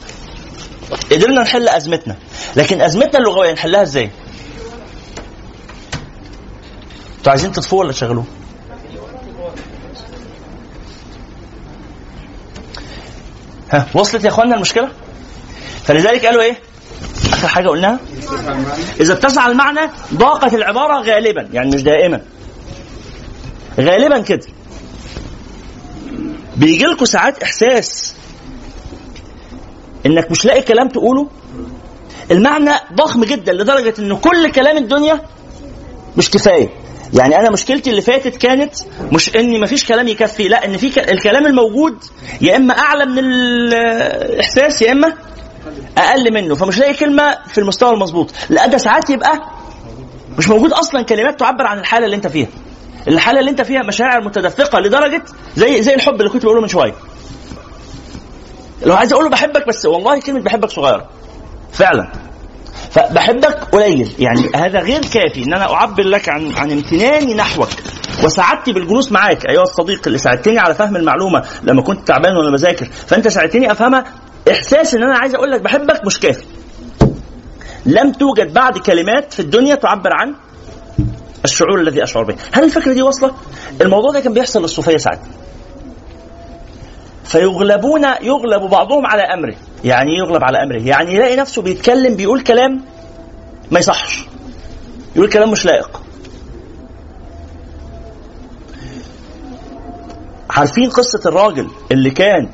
قدرنا نحل أزمتنا لكن أزمتنا اللغوية نحلها إزاي؟ أنتوا عايزين تطفوا ولا تشغلوه؟ ها وصلت يا إخوانا المشكلة؟ فلذلك قالوا إيه؟ آخر حاجة قلناها؟ إذا اتسع المعنى ضاقت العبارة غالبا يعني مش دائما. غالبا كده. بيجي لكم ساعات إحساس إنك مش لاقي كلام تقوله. المعنى ضخم جدا لدرجة إن كل كلام الدنيا مش كفاية. يعني أنا مشكلتي اللي فاتت كانت مش ان مفيش كلام يكفي لا إن في. الكلام الموجود يا إما أعلى من الاحساس يا إما أقل منه فمش لاقي كلمة في المستوى المظبوط. لا ده ساعات يبقى مش موجود أصلا كلمات تعبر عن الحالة اللي أنت فيها. الحالة اللي أنت فيها مشاعر متدفقة لدرجة زي زي الحب اللي كنت بقوله من شوية. لو عايز أقول له بحبك بس والله كلمة بحبك صغيرة. فعلا. فبحبك قليل. يعني هذا غير كافي إن أنا أعبر لك عن عن امتناني نحوك. وسعادتي بالجلوس معاك. أيها الصديق اللي ساعدتني على فهم المعلومة لما كنت تعبان وأنا بذاكر. فأنت ساعدتني أفهمها إحساس إن أنا عايز أقول لك بحبك مش كافي. لم توجد بعد كلمات في الدنيا تعبر عن الشعور الذي أشعر به. هل الفكرة دي واصلة؟ الموضوع ده كان بيحصل للصوفية ساعات فيغلبون يغلب بعضهم على أمره. يعني إيه يغلب على أمره؟ يعني يلاقي نفسه بيتكلم بيقول كلام ما يصحش. يقول كلام مش لائق. عارفين قصة الراجل اللي كان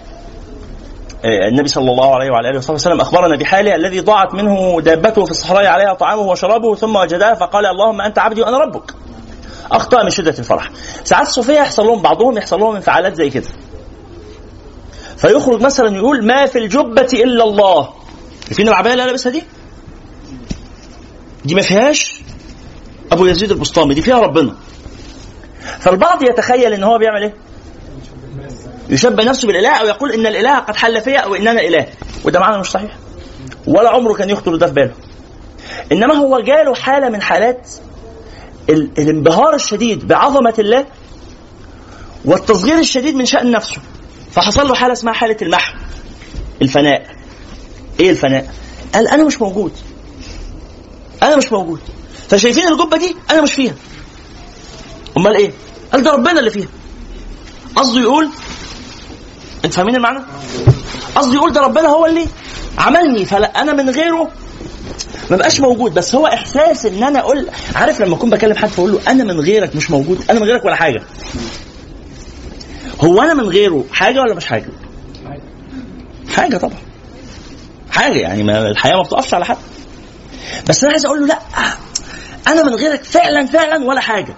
النبي صلى الله عليه وعلى آله وصحبه وسلم أخبرنا بحاله الذي ضاعت منه دابته في الصحراء عليها طعامه وشرابه ثم وجدها فقال اللهم أنت عبدي وأنا ربك. أخطأ من شدة الفرح. ساعات الصوفية يحصل لهم بعضهم يحصل لهم انفعالات زي كده. فيخرج مثلا يقول ما في الجبة إلا الله فين العباية اللي لابسها دي؟ دي ما فيهاش أبو يزيد البسطامي دي فيها ربنا فالبعض يتخيل إن هو بيعمل إيه؟ يشبه نفسه بالإله أو يقول إن الإله قد حل فيا أو ان أنا إله. وده معنى مش صحيح. ولا عمره كان يخطر ده في باله. إنما هو جاله حالة من حالات ال- الانبهار الشديد بعظمة الله والتصغير الشديد من شأن نفسه. فحصل له حالة اسمها حالة المحو الفناء. إيه الفناء؟ قال أنا مش موجود. أنا مش موجود. فشايفين الجبة دي أنا مش فيها. أمال إيه؟ قال ده ربنا اللي فيها. قصده يقول انت فاهمين المعنى؟ قصده يقول ده ربنا هو اللي عملني فلا أنا من غيره ما بقاش موجود. بس هو إحساس إن أنا أقول عارف لما أكون بكلم حد فأقول له أنا من غيرك مش موجود أنا من غيرك ولا حاجة؟ هو أنا من غيره حاجة ولا مش حاجة؟ حاجة طبعا. حاجة يعني ما الحياة ما بتقفش على حد. بس أنا عايز أقول له لا أنا من غيرك فعلا فعلا ولا حاجة.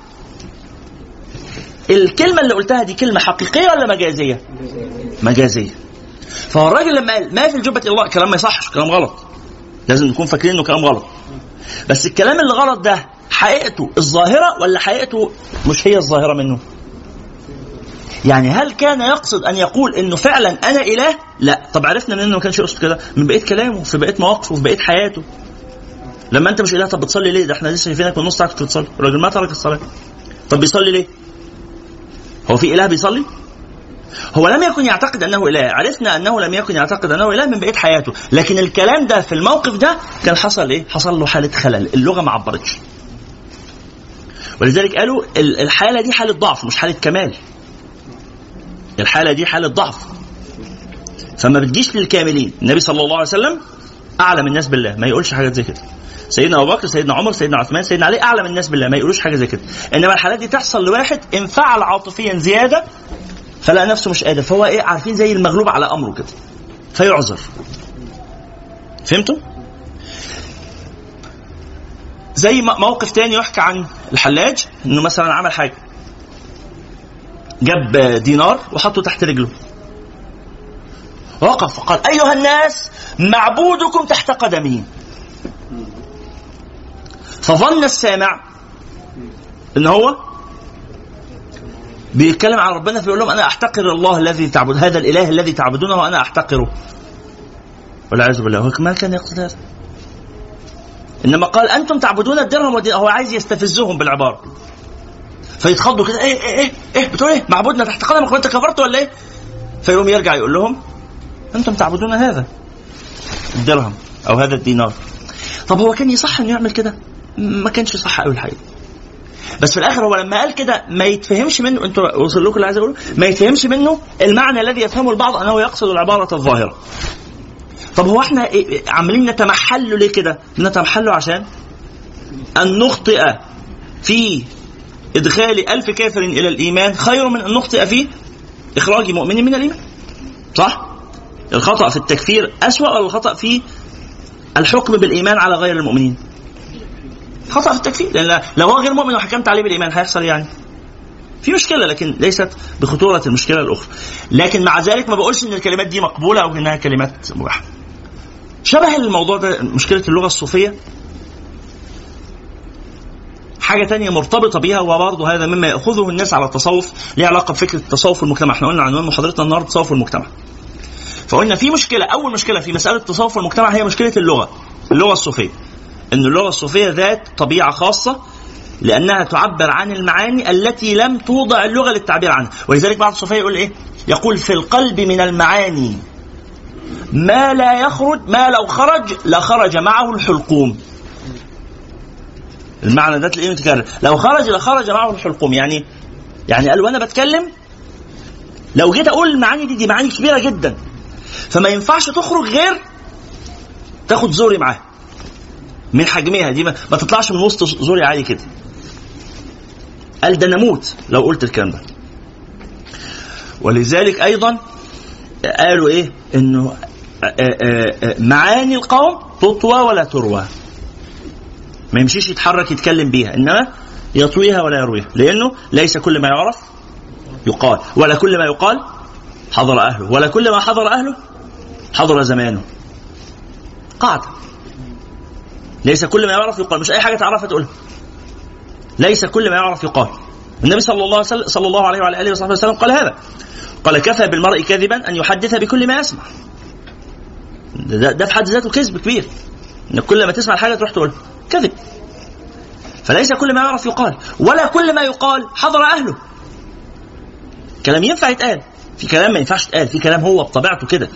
الكلمة اللي قلتها دي كلمة حقيقية ولا مجازية مجازية فهو الراجل لما قال ما في الجبه إلا الله كلام ما يصحش كلام غلط لازم نكون فاكرين إنه كلام غلط بس الكلام اللي غلط ده حقيقته الظاهرة ولا حقيقته مش هي الظاهرة منه يعني هل كان يقصد أن يقول إنه فعلا أنا إله؟ لا، طب عرفنا إنه ما كانش يقصد كده؟ من بقية كلامه في بقية مواقفه في بقية حياته. لما أنت مش إله طب بتصلي ليه؟ ده إحنا لسه شايفينك من نص ساعة كنت بتصلي، الراجل ما ترك الصلاة. طب بيصلي ليه؟ هو في إله بيصلي؟ هو لم يكن يعتقد أنه إله، عرفنا أنه لم يكن يعتقد أنه إله من بقية حياته، لكن الكلام ده في الموقف ده كان حصل إيه؟ حصل له حالة خلل، اللغة ما عبرتش. ولذلك قالوا ال- الحالة دي حالة ضعف مش حالة كمال. الحالة دي حالة ضعف فما بتجيش للكاملين النبي صلى الله عليه وسلم أعلم الناس بالله ما يقولش حاجات زي كده سيدنا أبو بكر سيدنا عمر سيدنا عثمان سيدنا علي أعلم الناس بالله ما يقولوش حاجة زي كده. إنما الحالات دي تحصل لواحد انفعل عاطفيا زيادة فلقى نفسه مش قادر. فهو إيه عارفين زي المغلوب على أمره كده فيعذر. فهمتوا؟ زي موقف تاني يحكى عن الحلاج إنه مثلا عمل حاجة. جاب دينار وحطه تحت رجله. وقف وقال أيها الناس معبودكم تحت قدمي. فظن السامع إن هو بيتكلم عن ربنا فيقول لهم أنا أحتقر الله الذي تعبد هذا الإله الذي تعبدونه وأنا أحتقره. والعياذ بالله. ما كان يقصد هذا إنما قال أنتم تعبدون الدرهم والدين. هو عايز يستفزهم بالعبارة. فيتخضوا كده. إيه إيه إيه إيه بتقول إيه؟ معبودنا تحت قدمك. وانت كفرت ولا إيه؟ فيقوم يرجع يقول لهم أنتم تعبدون هذا الدرهم أو هذا الدينار. طب هو كان يصح إنه يعمل كده؟ ما كانش صح قوي الحقيقة. بس في الآخر هو لما قال كده ما يتفهمش منه أنتوا وصل لكم اللي عايز أقوله؟ ما يتفهمش منه المعنى الذي يفهمه البعض أنه يقصد العبارة الظاهرة. طب هو إحنا إيه- عمالين نتمحل له ليه كده؟ نتمحل له عشان أن نخطئ في إدخال ألف كافر إلى الإيمان خير من أن نخطئ في إخراج مؤمن من الإيمان. صح؟ الخطأ في التكفير أسوأ ولا الخطا في الحكم بالإيمان على غير المؤمنين. خطأ في التكفير. لأن لو هو غير مؤمن وحكمت عليه بالإيمان هيحصل يعني. في مشكلة لكن ليست بخطورة المشكلة الأخرى. لكن مع ذلك ما بقولش إن الكلمات دي مقبولة أو إنها كلمات مباحة. شبه الموضوع ده مشكلة اللغة الصوفية. حاجة تانية مرتبطة بيها وبرضه هذا مما يأخذه الناس على التصوف. ليه علاقة بفكرة التصوف المجتمع. إحنا قلنا عنوان محاضرتنا النهارده تصوف المجتمع. فقلنا في مشكلة أول مشكلة في مسألة تصوف المجتمع هي مشكلة اللغة اللغة الصوفية. إن اللغة الصوفية ذات طبيعة خاصة لأنها تعبر عن المعاني التي لم توضع اللغة للتعبير عنها. ولذلك بعض الصوفية يقول إيه؟ يقول في القلب من المعاني ما لا يخرج ما لو خرج لخرج معه الحلقوم. المعنى ده تلاقيه متكرر لو خرج لخرج معه الحلقوم. يعني يعني قال وأنا بتكلم لو جيت أقول المعاني دي دي معاني كبيرة جدا. فما ينفعش تخرج غير تاخد زوري معاها من حجمها دي ما, ما تطلعش من وسط زوري عادي كده. قال ده نموت لو قلت الكلام ده. ولذلك أيضا قالوا إيه؟ إنه معاني القوم تطوى ولا تروى. ما يمشيش يتحرك يتكلم بيها إنما يطويها ولا يرويها. لأنه ليس كل ما يعرف يقال ولا كل ما يقال حضر أهله ولا كل ما حضر أهله حضر زمانه. قاعدة. ليس كل ما يعرف يقال. مش أي حاجة تعرفها تقولها. ليس كل ما يعرف يقال. النبي صلى الله صلى الله عليه وعلى آله وصحبه وسلم قال هذا. قال كفى بالمرء كذبا أن يحدث بكل ما يسمع. ده, ده في حد ذاته كذب كبير. ان كل ما تسمع الحاجة تروح تقول كذب. فليس كل ما يعرف يقال. ولا كل ما يقال حضر أهله. كلام ينفع يتقال. في كلام ما ينفعش يتقال. في كلام هو بطبيعته كده.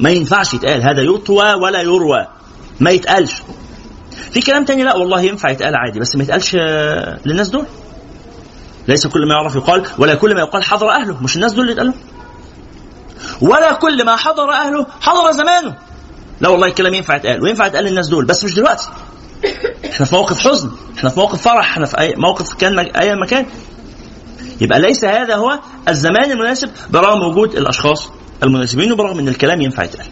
ما ينفعش يتقال. هذا يطوى ولا يروى. ما يتقالش. في كلام تاني لا والله ينفع يتقال عادي بس ما يتقالش آه، للناس دول. ليس كل ما يعرف يقال ولا كل ما يقال حضر أهله مش الناس دول اللي يتقالوا. ولا كل ما حضر أهله حضر زمانه. لا والله الكلام ينفع يتقال وينفع يتقال للناس دول بس مش دلوقتي. إحنا في موقف حزن إحنا في موقف فرح إحنا في أي موقف كان. اي مكان يبقى ليس هذا هو الزمان المناسب برغم وجود الأشخاص المناسبين وبرغم إن الكلام ينفع يتقال.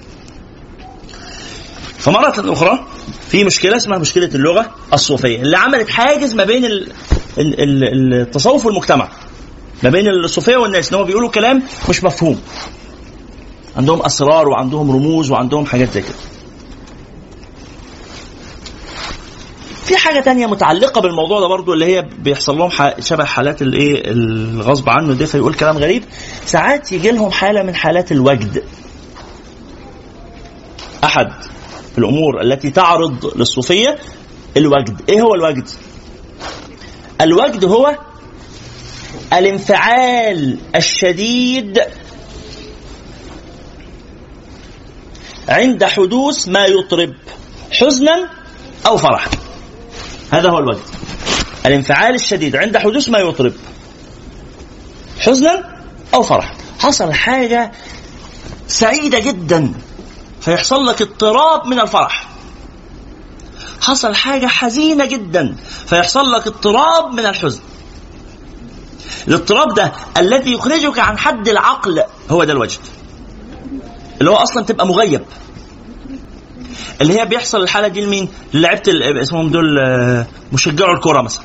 فمرة أخرى في مشكلة اسمها مشكلة اللغة الصوفية اللي عملت حاجز ما بين ال- ال- ال- التصوف والمجتمع ما بين الصوفية والناس إن هم بيقولوا كلام مش مفهوم. عندهم أسرار وعندهم رموز وعندهم حاجات زي كده. في حاجة تانية متعلقة بالموضوع ده برضو اللي هي بيحصل لهم شبه حالات الإيه الغصب عنه ده فيقول كلام غريب. ساعات يجي لهم حالة من حالات الوجد. أحد الأمور التي تعرض للصوفية الوجد. إيه هو الوجد؟ الوجد هو الانفعال الشديد عند حدوث ما يطرب حزنا أو فرحا. هذا هو الوجد. الانفعال الشديد عند حدوث ما يطرب حزنا أو فرحا. حصل حاجة سعيدة جدا. فيحصل لك اضطراب من الفرح حصل حاجة حزينة جدا فيحصل لك اضطراب من الحزن الاضطراب ده الذي يخرجك عن حد العقل هو ده الوجد اللي هو أصلا تبقى مغيب اللي هي بيحصل الحالة دي لمين؟ ال- اسمهم دول آه، مشجعوا الكره مثلا.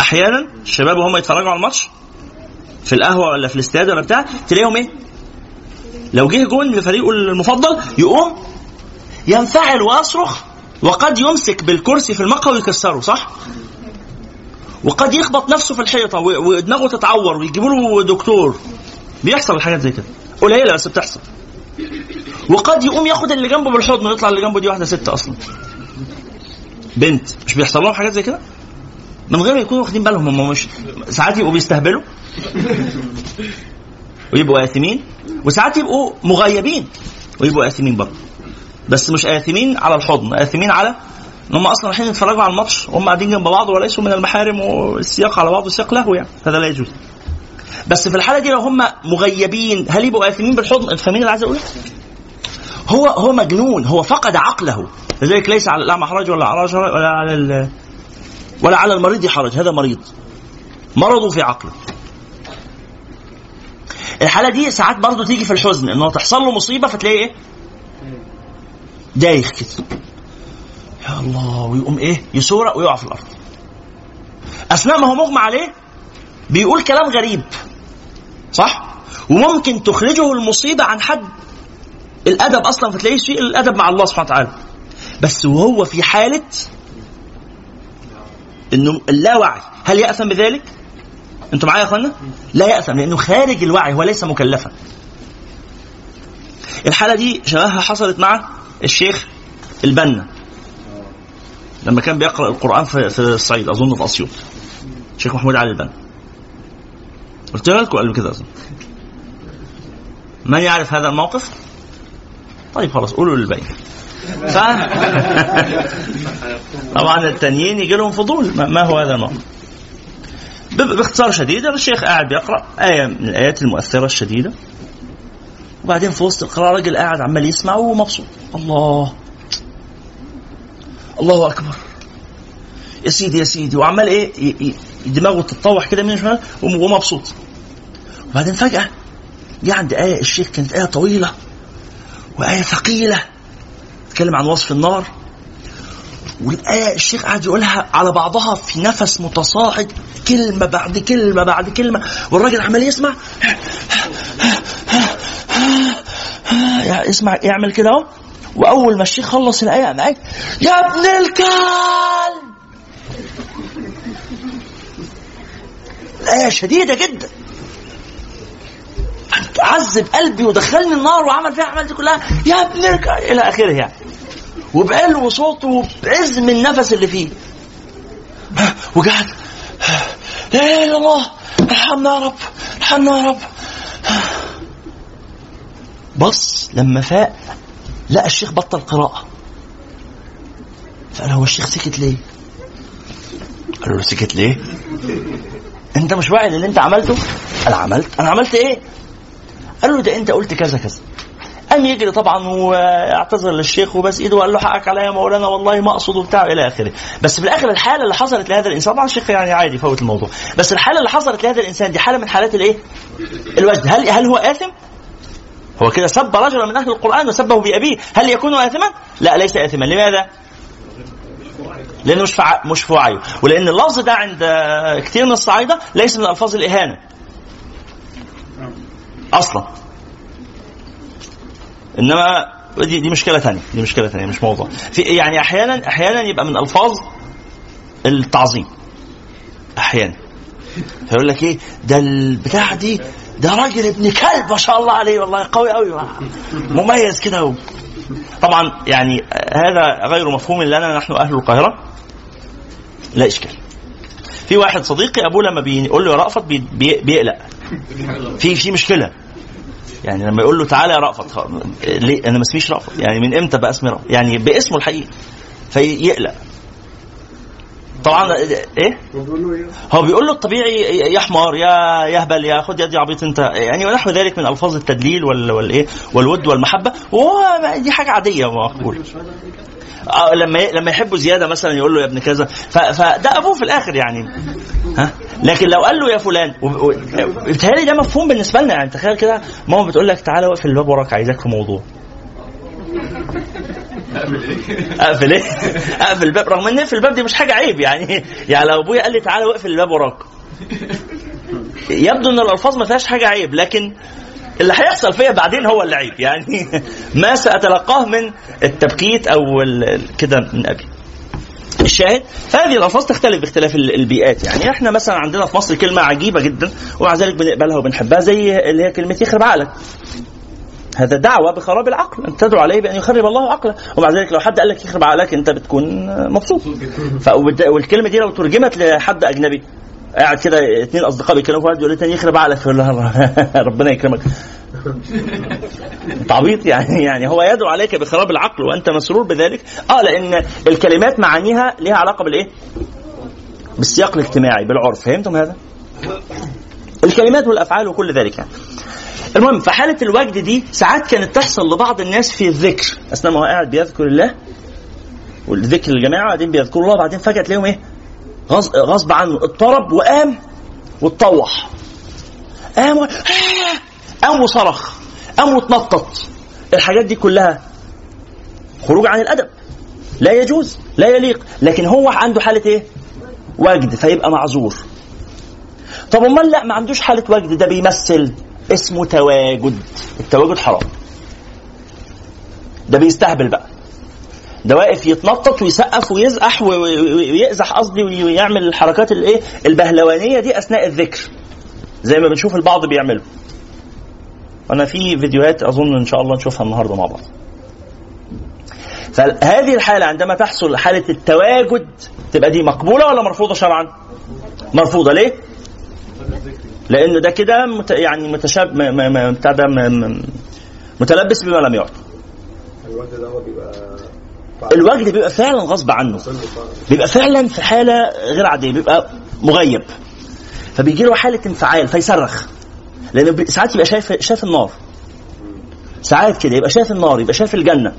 أحيانا الشباب وهم يتفرجوا على الماتش في القهوة ولا في الاستاد ولا بتاع تلاقيهم إيه؟ لو جه جون لفريقه المفضل يقوم ينفعل ويصرخ وقد يمسك بالكرسي في المقهى ويكسره صح؟ وقد يخبط نفسه في الحيطة ودماغه تتعور ويجيبوا له دكتور. بيحصل الحاجات زي كده. قليلة بس بتحصل. وقد يقوم ياخد اللي جنبه بالحضن ويطلع اللي جنبه دي واحدة ست أصلا. بنت. مش بيحصل لهم حاجات زي كده؟ من غير ما يكونوا واخدين بالهم هم مش ساعات يبقوا بيستهبلوا. ويبقوا آثمين. وساعات يبقوا مغيبين ويبقوا آثمين برضه. بس مش آثمين على الحضن آثمين على إن هم أصلا رايحين يتفرجوا على الماتش وهم قاعدين جنب بعض وليسوا من المحارم والسياق على بعض سياق لهو يعني هذا لا يجوز. بس في الحالة دي لو هم مغيبين هل يبقوا آثمين بالحضن؟ أنت فاهمين اللي عايز أقوله؟ هو هو مجنون هو فقد عقله. لذلك ليس على الاعمى حرج ولا على ولا على ولا على المريض حرج هذا مريض. مرضه في عقله. الحالة دي ساعات برضه تيجي في الحزن انه تحصل له مصيبة فتلاقيه إيه؟ دايخ كده يا الله ويقوم إيه؟ يسورق ويقع في الأرض. أثناء ما هو مغمى عليه بيقول كلام غريب صح؟ وممكن تخرجه المصيبة عن حد الأدب أصلا فتلاقيه سيء الادب مع الله سبحانه وتعالى. بس وهو في حالة إنه اللاوعي هل يأثم بذلك؟ أنتوا معايا يا اخوانا؟ لا يأثم لأنه خارج الوعي هو ليس مكلفا. الحالة دي شبهها حصلت مع الشيخ البنا. لما كان بيقرأ القرآن في, الصعيد أظن في أسيوط. الشيخ محمود علي البنا. قلت لكم قبل كده أظن. من يعرف هذا الموقف؟ طيب خلاص قولوا للباقي ف... طبعا التانيين يجي لهم فضول ما- هو هذا الموقف؟ باختصار شديد الشيخ قاعد بيقرأ آية من الآيات المؤثرة الشديدة. وبعدين في وسط القراءة راجل قاعد عمال يسمع وهو مبسوط الله. الله أكبر. يا سيدي يا سيدي. وعمال إيه دماغه تتطوح كده من شمال وهو مبسوط وبعدين فجأة جه عند آية الشيخ كانت آية طويلة وآية ثقيلة. تتكلم عن وصف النار. والآية الشيخ قاعد يقولها على بعضها في نفس متصاعد. كلمة بعد كلمة بعد كلمة. والراجل عمال يسمع. اسمع يعمل كده اهو. وأول ما الشيخ خلص الآية قام يا ابن الكلب! الآية شديدة جدا. عذب قلبي ودخلني النار وعمل فيها الأعمال دي كلها. يا ابن الكلب! إلى آخره يعني. وبعلو صوته وبعزم النفس اللي فيه وقعد لا إله إلا الله ارحمنا يا رب ارحمنا يا رب بص لما فاق لقى الشيخ بطل قراءة فقال هو الشيخ سكت ليه؟ قال له سكت ليه؟ انت مش واعي للي انت عملته؟ أنا عملت أنا عملت إيه؟ قال له ده انت قلت كذا كذا قام يجري طبعا واعتذر للشيخ وبس إيده وقال له حقك عليا يا مولانا والله ما أقصد وبتاع إلى آخره بس في الآخر الحالة اللي حصلت لهذا الإنسان طبعا الشيخ يعني عادي فوت الموضوع بس الحالة اللي حصلت لهذا الإنسان دي حالة من حالات الإيه؟ الوجد هل هل هو آثم؟ هو كده سب رجلا من أهل القرآن وسبه بأبيه هل يكون اثما؟ لا ليس اثما لماذا؟ لأنه مش فع... مش في وعيه ولأن اللفظ ده عند كثير من الصعايدة ليس من ألفاظ الإهانة أصلا إنما دي دي مشكلة ثانية دي مشكلة ثانية مش موضوع. في يعني أحيانا أحيانا يبقى من ألفاظ التعظيم. أحيانا. فيقول لك إيه؟ ده البتاع دي ده راجل ابن كلب ما شاء الله عليه والله قوي قوي مميز كده. طبعا يعني هذا غير مفهوم لنا نحن أهل القاهرة. لا إشكال. في واحد صديقي أبوه لما بيقول له يا رأفت بي... بي... بيقلق. في في مشكلة. يعني لما يقول له تعالى يا رأفت ليه؟ أنا ما اسميش رأفت. يعني من إمتى بقى اسمي رأفت؟ يعني باسمه الحقيقي. فيقلق. طبعا إيه؟ هو بيقول له الطبيعي يا حمار يا يهبل يا خد يدي عبيط أنت. يعني ونحو ذلك من ألفاظ التدليل وال والايه والود والمحبة. وهو دي حاجة عادية ومقبوله لما ي- لما يحبه زيادة مثلا يقول له يا ابن كذا. فده أبوه في الآخر يعني. ها؟ لكن لو قال له يا فلان بيتهيألي ده مفهوم بالنسبة لنا يعني. تخيل كده ماما بتقول لك تعالى واقف الباب وراك عايزاك في موضوع. أقفل. إيه؟ أقفل الباب. رغم إن في الباب دي مش حاجة عيب يعني. يعني لو أبويا قال لي تعالى واقفل الباب وراك. يبدو إن الألفاظ ما فيهاش حاجة عيب لكن اللي هيحصل فيا بعدين هو اللي عيب. يعني ما سأتلقاه من التبكيت ال- كده من ابي الشاهد؟ فهذه الألفاظ تختلف باختلاف ال- البيئات. يعني إحنا مثلا عندنا في مصر كلمة عجيبة جدا ومع ذلك بنقبلها وبنحبها زي اللي هي كلمة يخرب عقلك. هذا دعوة بخراب العقل أن تدعو عليه بأن يخرب الله عقله. ومع ذلك لو حد قال لك يخرب عقلك أنت بتكون مبسوط. والكلمة دي لو ترجمت لحد أجنبي قاعد كده اثنين أصدقاء بيتكلموا في واحد يقول للتاني يخرب عقلك يقول ربنا يكرمك تعبيط يعني يعني هو يدعو عليك بخراب العقل وأنت مسرور بذلك آه لأن الكلمات معانيها ليها علاقة بالإيه؟ بالسياق الاجتماعي بالعرف فهمتم هذا؟ الكلمات والأفعال وكل ذلك يعني. المهم في حالة الوجد دي ساعات كانت تحصل لبعض الناس في الذكر أثناء ما هو قاعد بيذكر الله والذكر الجماعه بعدين بيذكروا الله بعدين فجأة تلاقيهم إيه؟ غص- غصب عنه. اضطرب وقام واتطوح. قام و... قام وصرخ. قام واتنطط. الحاجات دي كلها خروج عن الأدب. لا يجوز لا يليق. لكن هو عنده حالة إيه؟ وجد فيبقى معذور. طب أمال لا ما عندوش حالة وجد. ده بيمثل اسمه تواجد. التواجد حرام. ده بيستهبل بقى. ده واقف يتنطط ويسقف ويزقح ويقزح قصدي ويعمل الحركات الايه؟ البهلوانية دي أثناء الذكر. زي ما بنشوف البعض بيعمله. أنا في فيديوهات أظن إن شاء الله نشوفها النهارده مع بعض. فهذه الحالة عندما تحصل حالة التواجد تبقى دي مقبولة ولا مرفوضة شرعا؟ مرفوضة. ليه؟ لأنه ده كده مت... يعني متشاب م... م... م... متلبس بما لم يعط الوقت ده هو بيبقى الوجد بيبقى فعلا غصب عنه. بيبقى فعلا في حالة غير عادية بيبقى مغيب. فبيجي له حالة انفعال فيصرخ. لأنه بي- ساعات يبقى شايف شايف النار. ساعات كده يبقى شايف النار يبقى شايف الجنة.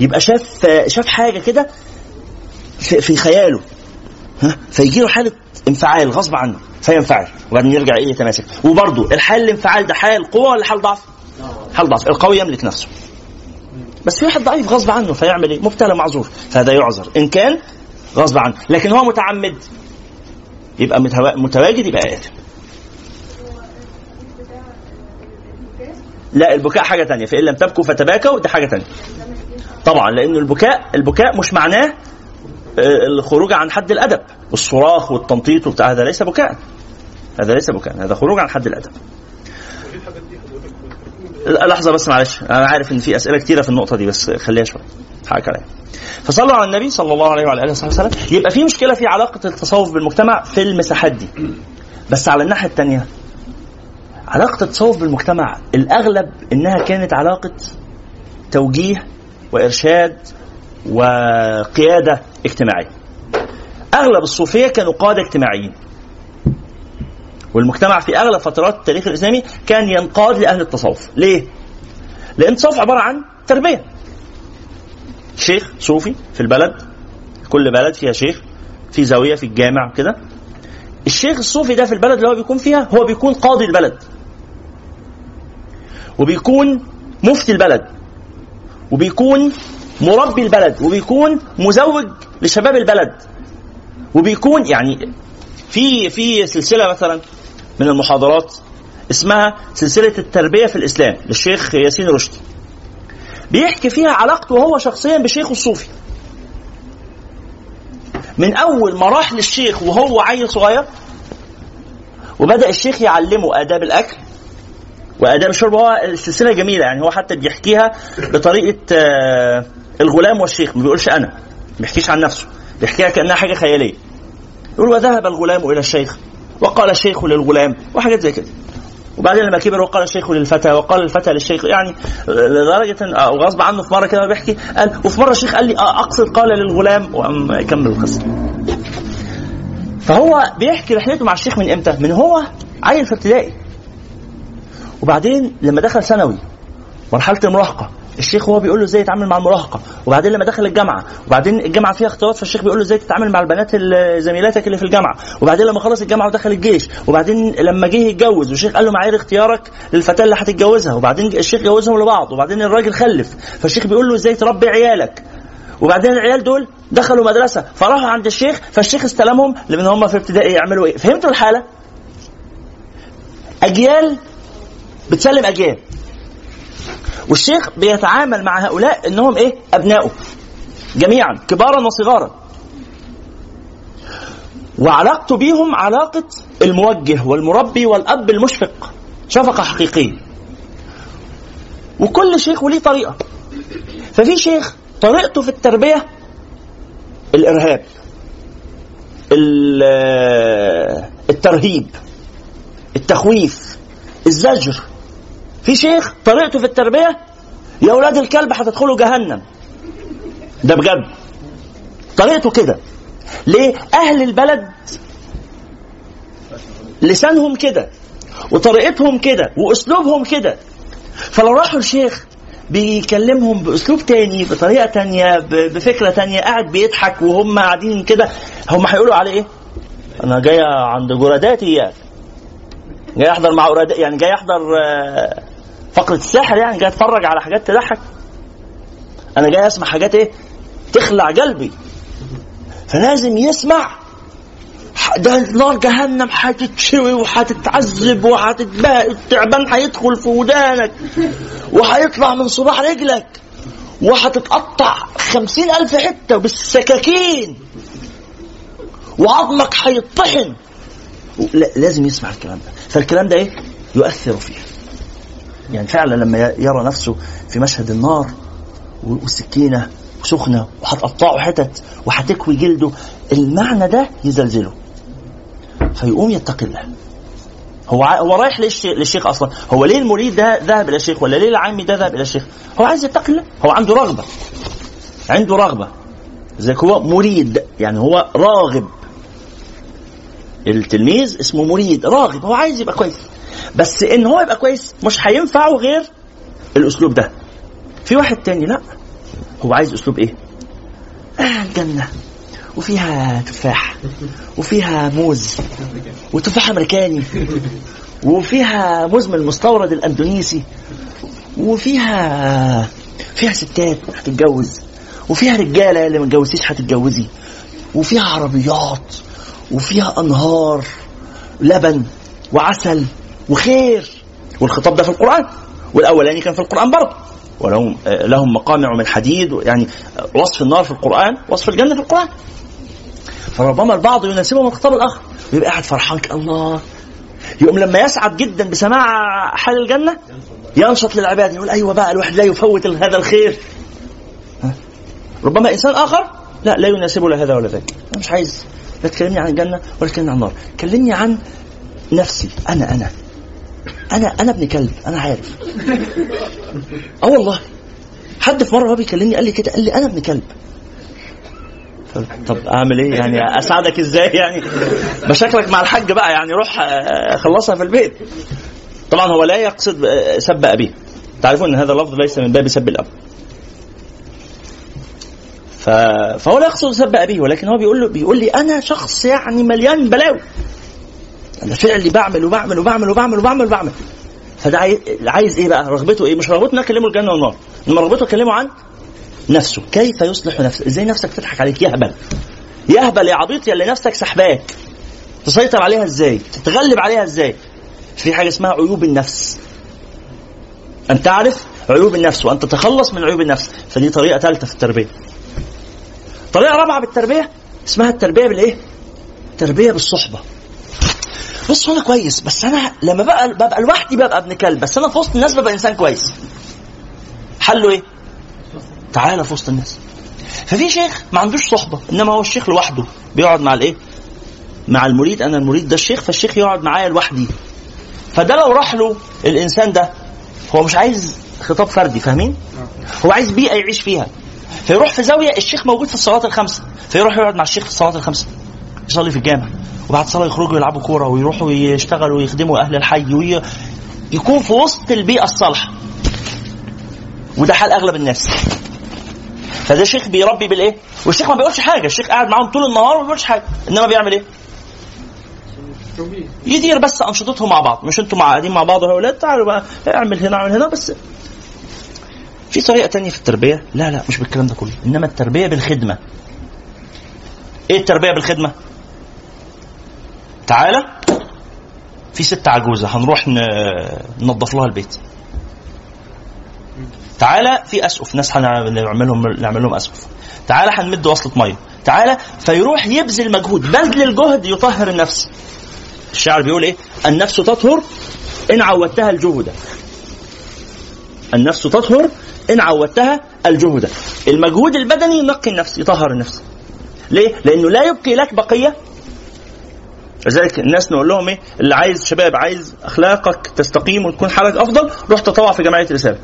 يبقى شاف شاف حاجة كده في, في خياله. ها؟ فيجي له حالة انفعال غصب عنه. فينفعل. وبعدين يرجع إيه يتماسك وبرضه الحال الانفعال ده حال قوة ولا حال ضعف؟ حال ضعف. القوي يملك نفسه. بس في واحد ضعيف غصب عنه فيعمل إيه؟ مبتلى معذور. فهذا يعذر. إن كان غصب عنه. لكن هو متعمد. يبقى متوا- متواجد يبقى آثم. لا البكاء حاجة تانية. فإن لم تبكوا فتباكوا دي حاجة تانية. طبعا لأن البكاء البكاء مش معناه آه، الخروج عن حد الأدب. الصراخ والتنطيط وبتاع هذا ليس بكاء. هذا ليس بكاء. هذا خروج عن حد الأدب. لا، لحظة بس معلش أنا عارف إن في أسئلة كتيرة في النقطة دي بس خليها شوية حقك عليا فصلوا على النبي صلى الله عليه وعلى آله وصحبه وسلم. يبقى في مشكلة في علاقة التصوف بالمجتمع في المساحات دي. بس على الناحية الثانية علاقة التصوف بالمجتمع الأغلب إنها كانت علاقة توجيه وإرشاد وقيادة اجتماعية. أغلب الصوفية كانوا قادة اجتماعيين. والمجتمع في أغلب فترات التاريخ الإسلامي كان ينقاد لأهل التصوف. ليه؟ لأن التصوف عبارة عن تربية. شيخ صوفي في البلد كل بلد فيها شيخ في زاوية في الجامع كده. الشيخ الصوفي ده في البلد اللي هو بيكون فيها هو بيكون قاضي البلد. وبيكون مفتي البلد. وبيكون مربي البلد. وبيكون مزوج لشباب البلد. وبيكون يعني في في سلسلة مثلا من المحاضرات اسمها سلسلة التربية في الإسلام للشيخ ياسين رشدي بيحكي فيها علاقته هو شخصيا بشيخه الصوفي. من أول ما راح للشيخ وهو عيل صغير وبدأ الشيخ يعلمه آداب الأكل وآداب الشرب. هو السلسله جميلة يعني هو حتى بيحكيها بطريقة آه، الغلام والشيخ ما بيقولش أنا ما بيحكيش عن نفسه بيحكيها كأنها حاجة خيالية. يقول وذهب الغلام إلى الشيخ وقال الشيخ للغلام وحاجات زي كده وبعدين لما كبر وقال الشيخ للفتى وقال الفتى للشيخ يعني لدرجة ان أو غصب عنه في مرة كده بيحكي قال وفي مرة الشيخ قال لي آه، أقصد قال للغلام وقام يكمل القصة. فهو بيحكي رحلته مع الشيخ من إمتى؟ من هو عيل في ابتدائي. وبعدين لما دخل ثانوي مرحلة المراهقة الشيخ هو بيقول له إزاي يتعامل مع المراهقة وبعدين لما دخل الجامعة وبعدين الجامعة فيها اختلاط فالشيخ بيقول له إزاي تتعامل مع البنات ال- زميلاتك اللي في الجامعة؟ وبعدين لما خلص الجامعة ودخل الجيش وبعدين لما جه يتجوز والشيخ قال له معايير اختيارك للفتاة اللي هتتجوزها وبعدين الشيخ جوزهم لبعض وبعدين الراجل خلف فالشيخ بيقول له إزاي تربي عيالك؟ وبعدين العيال دول دخلوا مدرسة فراحوا عند الشيخ فالشيخ استلمهم لأن هم في ابتدائي يعملوا إيه؟ فهمتوا الحالة؟ أجيال بتسلم أجيال. والشيخ بيتعامل مع هؤلاء انهم إيه؟ ابنائه جميعا كبارا وصغارا. وعلاقته بيهم علاقة الموجه والمربي والأب المشفق. شفقة حقيقية. وكل شيخ وليه طريقة. ففي شيخ طريقته في التربية الإرهاب. ال- الترهيب. التخويف. الزجر. في شيخ طريقته في التربية؟ يا أولاد الكلب هتدخلوا جهنم. ده بجد. طريقته كده. ليه؟ أهل البلد لسانهم كده وطريقتهم كده وأسلوبهم كده. فلو راحوا الشيخ بيكلمهم بأسلوب تاني بطريقة تانية بفكرة تانية قاعد بيضحك وهم قاعدين كده هم هيقولوا عليه إيه؟ أنا جاي عند جراداتي يعني. جاي أحضر مع. يعني جاي أحضر آه، فقرة الساحر يعني جاي اتفرج على حاجات تضحك. أنا جاي أسمع حاجات إيه؟ تخلع قلبي. فلازم يسمع. ده نار جهنم هتتشوي وهتتعذب وهتتبقى التعبان هيدخل في ودانك وهيطلع من صباع رجلك وهتتقطع خمسين ألف حتة بالسكاكين. وعظمك هيطحن لا لازم يسمع الكلام ده. فالكلام ده إيه؟ يؤثر فيه. يعني فعلا لما يرى نفسه في مشهد النار والسكينة سخنة وهتقطعه حتت وهتكوي جلده المعنى ده يزلزله. فيقوم يتقي الله. هو هو رايح للشيخ أصلا. هو ليه المريد ده ذهب إلى الشيخ ولا ليه العامي ده ذهب إلى الشيخ؟ هو عايز يتقي الله. هو عنده رغبة. عنده رغبة. زي هو مريد. يعني هو راغب. التلميذ اسمه مريد. راغب. هو عايز يبقى كويس. بس إن هو يبقى كويس مش هينفعه غير الأسلوب ده. في واحد تاني لا. هو عايز أسلوب إيه؟ آه الجنة. وفيها تفاح. وفيها موز. وتفاح أمريكاني. وفيها موز من المستورد الأندونيسي. وفيها فيها ستات هتتجوز. وفيها رجالة اللي ما اتجوزتيش هتتجوزي. وفيها عربيات. وفيها أنهار لبن وعسل. وخير. والخطاب ده في القرآن والأولاني كان في القرآن برضه. ولهم آه، لهم مقامع من حديد يعني آه، وصف النار في القرآن وصف الجنة في القرآن. فربما البعض يناسبه من الخطاب الآخر. ويبقى قاعد فرحان الله. يقوم لما يسعد جدا بسماع حال الجنة ينشط للعباد يقول أيوه بقى الواحد لا يفوت هذا الخير؟ ربما إنسان آخر لا لا يناسبه لا هذا ولا ذاك. أنا مش عايز. لا تكلمني عن الجنة ولا تكلمني عن النار. كلمني عن نفسي أنا أنا. أنا أنا ابن كلب أنا عارف. آه والله. حد في مرة وهو بيكلمني قال لي كده قال لي أنا ابن كلب. طب أعمل إيه يعني؟ أساعدك إزاي يعني؟ مشاكلك مع الحاج بقى يعني روح آه، خلصها في البيت. طبعا هو لا يقصد آه، سب أبيه. تعرفون إن هذا اللفظ ليس من باب سب الأب. فهو لا يقصد سب أبيه ولكن هو بيقول له بيقول لي أنا شخص يعني مليان بلاوي. أنا فعلي بعمل وبعمل وبعمل وبعمل وبعمل وبعمل. فده عايز, إيه بقى؟ رغبته إيه؟ مش رغبته انه أكلمه الجنة والنار. إنما رغبته أكلمه عن نفسه. كيف يصلح نفسه إزاي نفسك تضحك عليك؟ يهبل. يهبل يا عبيط يا اللي نفسك سحباك. تسيطر عليها إزاي؟ تتغلب عليها إزاي؟ في حاجة اسمها عيوب النفس. ان تعرف عيوب النفس وان تتخلص من عيوب النفس. فدي طريقة ثالثه في التربية. طريقة رابعة بالتربية اسمها التربية بالإيه؟ تربية بالصحبة. بص أنا كويس بس أنا لما بقى ببقى لوحدي ببقى ابن كلب بس أنا في وسط الناس ببقى إنسان كويس. حله إيه؟ تعالى في وسط الناس. ففي شيخ ما عندوش صحبة إنما هو الشيخ لوحده بيقعد مع الإيه؟ مع المريد أنا المريد ده الشيخ فالشيخ يقعد معايا لوحدي. فده لو راح له الإنسان ده هو مش عايز خطاب فردي فاهمين؟ هو عايز بيئة يعيش فيها. فيروح في زاوية الشيخ موجود في الصلاة الخمسة فيروح يقعد مع الشيخ في الصلاة الخمسة. يصلي في الجامع وبعد الصلاه يخرجوا يلعبوا كورة ويروحوا يشتغلوا ويخدموا أهل الحي وي... يكون في وسط البيئة الصالحة. وده حال أغلب الناس. فده شيخ بيربي بالإيه؟ والشيخ ما بيقولش حاجة، الشيخ قاعد معاهم طول النهار وما بيقولش حاجة، إنما بيعمل إيه؟ يدير بس أنشطتهم مع بعض، مش أنتوا قاعدين مع بعض يا أولاد تعالوا بقى اعمل هنا اعمل هنا بس. في طريقة تانية في التربية؟ لا لا مش بالكلام ده كله. إنما التربية بالخدمة. إيه التربية بالخدمة؟ تعالى. في ست عجوزة هنروح ننظف لها البيت. تعالى في أسقف. ناس هنعمل لهم نعمل لهم أسقف. تعالى هنمد وصلة مية. تعالى فيروح يبذل مجهود. بذل الجهد يطهر النفس. الشاعر بيقول إيه؟ النفس تطهر إن عودتها الجهد. النفس تطهر إن عودتها الجهد. المجهود البدني ينقي النفس يطهر النفس. ليه؟ لأنه لا يبقي لك بقية لذلك الناس نقول لهم إيه؟ اللي عايز شباب عايز أخلاقك تستقيم وتكون حالك أفضل روح تطوع في جمعية رسالة.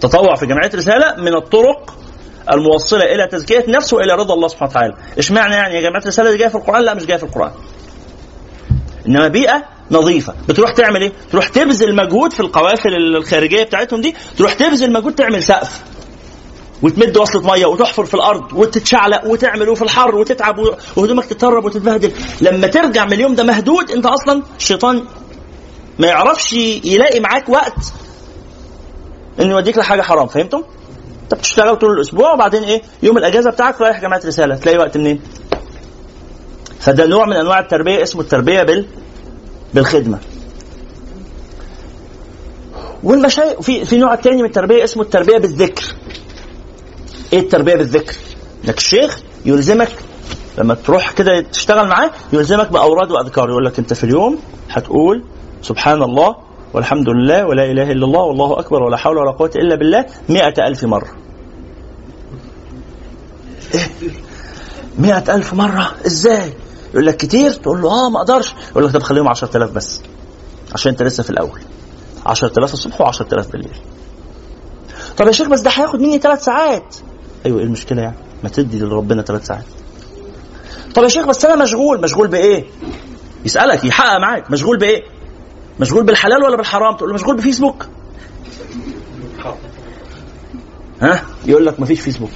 تطوع في جمعية رسالة من الطرق الموصلة إلى تزكية نفس وإلى رضا الله سبحانه وتعالى. اشمعنى يعني يا جماعة رساله دي جاية في القرآن؟ لا مش جاية في القرآن. إنما بيئة نظيفة. بتروح تعمل إيه؟ تروح تبذل مجهود في القوافل الخارجية بتاعتهم دي تروح تبذل مجهود تعمل سقف. وتمد وصلة مية وتحفر في الأرض وتتشعلق وتعمل وفي الحر وتتعب وهدومك تترب وتتبهدل لما ترجع من اليوم ده مهدود أنت أصلا الشيطان ما يعرفش يلاقي معاك وقت إنه يوديك لحاجة حرام فهمتم؟ انت بتشتغل طول الأسبوع وبعدين إيه؟ يوم الأجازة بتاعك رايح جامعه رسالة تلاقي وقت منين؟ فده نوع من أنواع التربية اسمه التربية بال بالخدمة. والمشايخ في في نوع تاني من التربية اسمه التربية بالذكر. إيه التربية بالذكر؟ إنك الشيخ يلزمك لما تروح كده تشتغل معاه يلزمك بأوراد وأذكار يقول لك أنت في اليوم هتقول سبحان الله والحمد لله ولا إله إلا الله والله أكبر ولا حول ولا قوة إلا بالله مئة ألف مرة. إيه؟ مئة ألف مرة إزاي؟ يقول لك كتير تقول له آه ما أقدرش يقول لك طب خليهم 10000 بس عشان أنت لسه في الأول 10000 الصبح و10000 بالليل طب يا شيخ بس ده هياخد مني ثلاث ساعات أيوه إيه المشكلة يعني؟ ما تدي لربنا ثلاث ساعات. طب يا شيخ بس أنا مشغول. مشغول بإيه؟ يسألك يحقق معاك. مشغول بإيه؟ مشغول بالحلال ولا بالحرام؟ تقول له مشغول بفيسبوك. ها؟ يقول لك مفيش فيسبوك.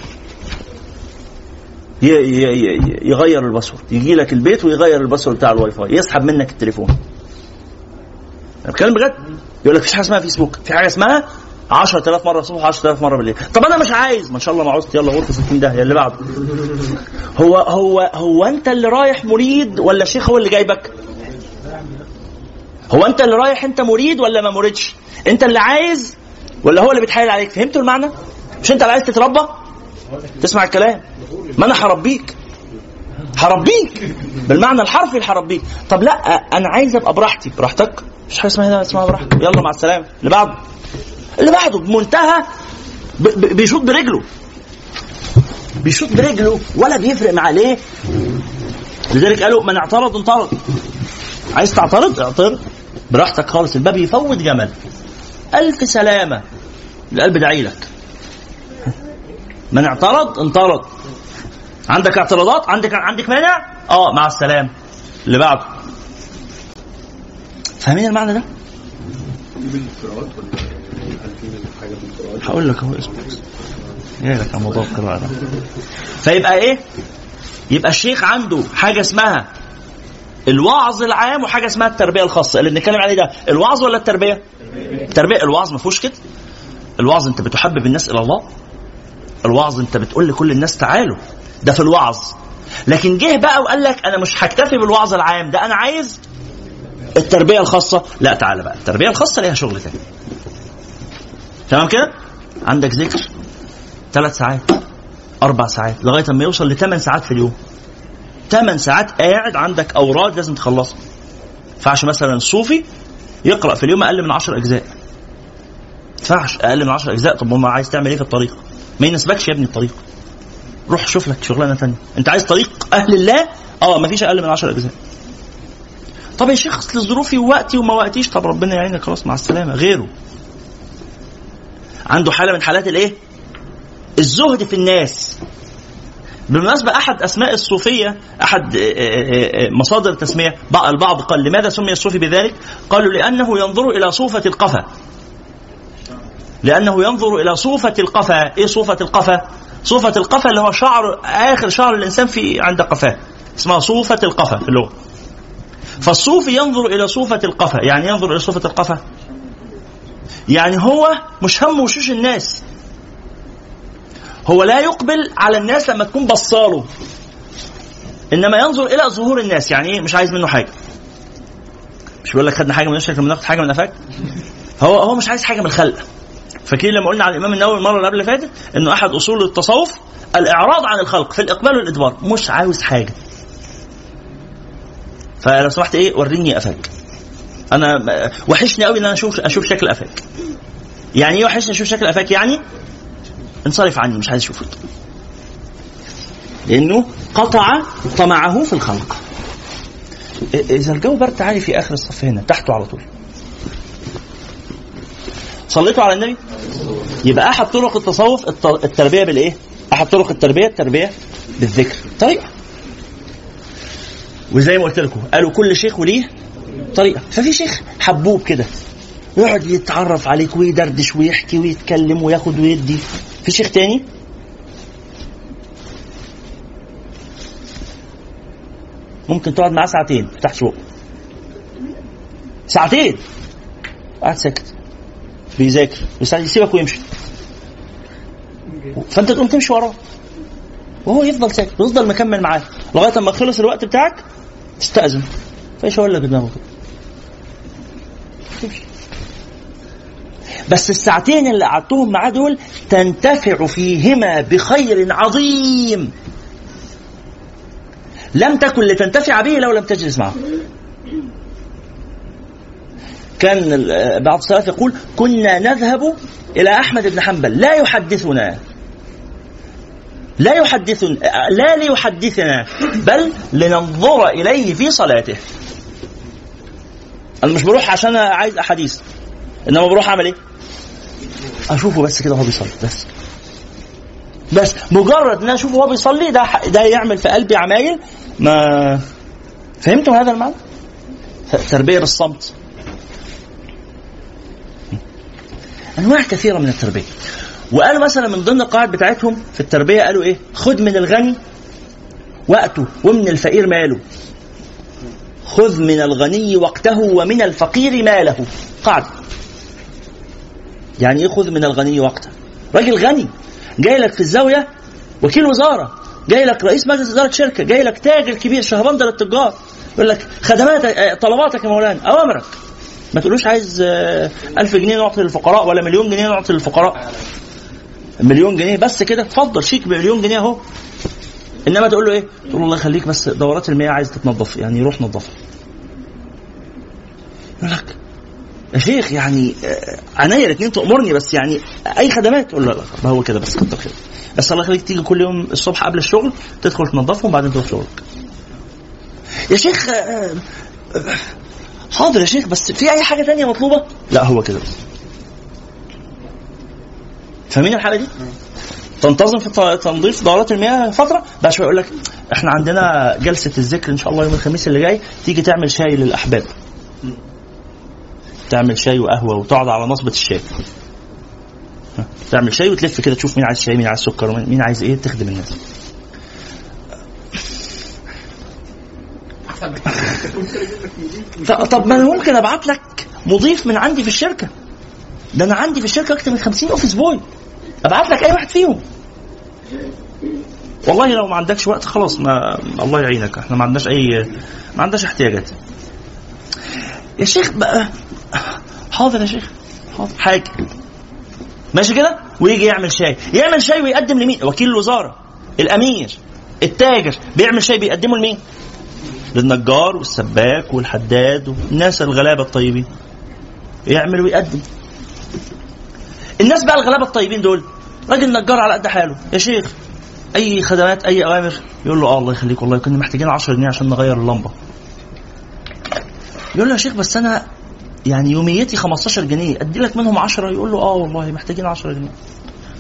يغير ال password. يجي لك البيت ويغير ال password بتاع الواي فاي يسحب منك التليفون. أنا بتكلم بجد؟ يقول لك مفيش حاجة اسمها فيسبوك. في حاجة اسمها 10000 مرة الصبح 10000 مرة بالليل. طب أنا مش عايز. ما شاء الله ما عوزت يلا غرفة 60 ده اللي بعده. هو هو هو أنت اللي رايح مريد ولا الشيخ هو اللي جايبك؟ هو أنت اللي رايح أنت مريد ولا ما مريدش؟ أنت اللي عايز ولا هو اللي بيتحايل عليك؟ فهمتوا المعنى؟ مش أنت اللي عايز تتربى؟ تسمع الكلام. ما أنا هربيك. هربيك. بالمعنى الحرفي هربيك طب لا أنا عايز أبقى براحتي. براحتك. مش حاجة اسمها هنا اسمها براحتك. يلا مع السلامة. اللي بعده. اللي بعده بمنتهى بيشوط برجله. بيشوط برجله ولا بيفرق معاه ليه؟ لذلك قالوا من اعترض انطرد عايز تعترض؟ اعترض. براحتك خالص الباب يفوت جمل. ألف سلامة. القلب داعي لك من اعترض؟ انطرد عندك اعتراضات؟ عندك عندك مانع؟ آه مع السلامة. اللي بعده. فاهمين المعنى ده؟ هقول لك اهو اسمه. جاي لك على موضوع القراءة ده. فيبقى إيه؟ يبقى الشيخ عنده حاجة اسمها الوعظ العام وحاجة اسمها التربية الخاصة. اللي بنتكلم عليه ده الوعظ ولا التربية؟ التربية الوعظ ما فيهوش كده. الوعظ انت بتحبب الناس إلى الله. الوعظ انت بتقول لكل الناس تعالوا. ده في الوعظ. لكن جه بقى وقال لك أنا مش هكتفي بالوعظ العام. ده أنا عايز التربية الخاصة. لا تعالى بقى. التربية الخاصة ليها شغل تاني. تمام كده؟ عندك ذكر؟ ثلاث ساعات أربع ساعات لغاية ما يوصل لثمان ساعات في اليوم. 8 ساعات قاعد عندك أوراد لازم تخلصها. ما ينفعش مثلا الصوفي يقرأ في اليوم أقل من 10 أجزاء. ما ينفعش أقل من 10 أجزاء. طب ما عايز تعمل إيه في الطريق؟ ما يناسبكش يا ابني الطريق. روح شوف لك شغلانة ثانية أنت عايز طريق أهل الله؟ آه ما فيش أقل من 10 أجزاء. طب يا شيخ أصل ظروفي ووقتي وما وقتيش. طب ربنا يعينك. خلاص مع السلامة. غيره. عنده حالة من حالات الإيه؟ الزهد في الناس. بالمناسبة أحد أسماء الصوفية أحد آه، آه، آه، مصادر التسمية بعض- البعض قال لماذا سمي الصوفي بذلك؟ قالوا لأنه ينظر إلى صوفة القفا. لأنه ينظر إلى صوفة القفا. إيه صوفة القفا؟ صوفة القفا اللي هو شعر آخر شعر الإنسان في عند قفاه. اسمها صوفة القفا في اللغة. فالصوفي ينظر إلى صوفة القفا. يعني ينظر إلى صوفة القفا؟ يعني هو مش هم وشوش الناس. هو لا يقبل على الناس لما تكون بصاله. إنما ينظر إلى ظهور الناس. يعني إيه؟ مش عايز منه حاجة. مش بيقول لك خدنا حاجة من وشك لما ناخد حاجة من قفاك؟ هو هو مش عايز حاجة من الخلق. فاكرين لما قلنا على الإمام النووي المره اللي قبل فاتت إنه أحد أصول التصوف الإعراض عن الخلق في الإقبال والإدبار. مش عاوز حاجة. فلو سمحت إيه وريني قفاك. أنا وحشني قوي إن أنا أشوف أشوف شكل قفاك يعني إيه وحشني أشوف شكل قفاك يعني انصرف عني مش عايز اشوفك لأنه قطع طمعه في الخلق. إذا الجو برد تعالي في آخر الصف هنا تحته على طول. صليتوا على النبي؟ يبقى أحد طرق التصوف الت- التربية بالإيه؟ أحد طرق التربية؟ التربية بالذكر. طريقة. وزي ما قلت لكم قالوا كل شيخ وليه طريقه ففي شيخ حبوب كده يقعد يتعرف عليك ويدردش ويحكي ويتكلم وياخد ويدي. في شيخ تاني؟ ممكن تقعد معاه ساعتين تحت سوق. ساعتين؟ قاعد ساكت. بيذاكر. يسيبك ويمشي. فانت تقوم تمشي وراه. وهو يفضل ساكت. ويفضل مكمل معاك لغاية أما خلص الوقت بتاعك تستأذن. فيشاور لك دماغه كده بس الساعتين اللي قعدتهم معاه دول تنتفع فيهما بخير عظيم. لم تكن لتنتفع به لو لم تجلس معه. كان بعض السلف يقول كنا نذهب إلى أحمد بن حنبل. لا يحدثنا. لا يحدثنا لا ليحدثنا بل لننظر إليه في صلاته. أنا مش بروح عشان عايز أحاديث إنما بروح أعمل إيه؟ أشوفه بس كده وهو بيصلي بس بس مجرد إن أنا أشوفه وهو بيصلي ده ده يعمل في قلبي عمايل ما فهمتم هذا المعنى؟ تربية بالصمت أنواع كثيرة من التربية وقالوا مثلا من ضمن القواعد بتاعتهم في التربية قالوا إيه؟ خذ من الغني وقته ومن الفقير ماله خذ من الغني وقته ومن الفقير ماله. قاعدة يعني إيه خذ من الغني وقته؟ راجل غني. جاي لك في الزاوية وكيل وزارة. جاي لك رئيس مجلس إدارة شركة. جاي لك تاجر كبير شهبندر التجار. يقول لك خدماتك آه، طلباتك يا مولانا. أوامرك. ما تقولوش عايز آه، ألف جنيه نعطي للفقراء ولا مليون جنيه نعطي للفقراء. مليون جنيه بس كده. اتفضل شيك بمليون جنيه أهو. إنما تقول له إيه؟ تقول له الله يخليك بس دورات المياه عايز تتنظف يعني روح نظفها. يقول لك يا شيخ يعني آه، عينيا الاثنين تأمرني بس يعني أي خدمات تقول له لا لا هو كده بس كتر خير بس الله يخليك تيجي كل يوم الصبح قبل الشغل تدخل تنظفهم وبعدين تروح شغلك. يا شيخ آه، آه، حاضر يا شيخ بس في أي حاجة تانية مطلوبة؟ لا هو كده بس. فاهمين الحالة دي؟ تنتظم في تنظيف دورات المياه فترة؟ بعد شوية يقول لك إحنا عندنا جلسة الذكر إن شاء الله يوم الخميس اللي جاي تيجي تعمل شاي للأحباب. تعمل شاي وقهوة وتقعد على نصبة الشاي. تعمل شاي وتلف كده تشوف مين عايز شاي مين عايز سكر مين عايز إيه تخدم الناس. طب ما أنا ممكن أبعت لك مضيف من عندي في الشركة. ده أنا عندي في الشركة أكتر من 50 أوفيس بوي. ابعت لك اي واحد فيهم. والله لو ما عندكش وقت خلاص ما الله يعينك. إحنا ما عندناش اي ما عندناش احتياجات. يا شيخ بقى حاضر يا شيخ. حاضر. حاجة ماشي كده؟ ويجي يعمل شاي. يعمل شاي ويقدم لمين؟ وكيل الوزارة. الأمير. التاجر. بيعمل شاي بيقدمه لمين؟ للنجار والسباك والحداد والناس الغلابة الطيبين. يعمل ويقدم. الناس بقى الغلابة الطيبين دول راجل نجار على قد حاله. يا شيخ أي خدمات أي أوامر؟ يقول له آه الله يخليك والله كنا محتاجين 10 جنيه عشان نغير اللمبة. يقول له يا شيخ بس أنا يعني يوميتي 15 جنيه أدي لك منهم 10 يقول له آه والله محتاجين 10 جنيه.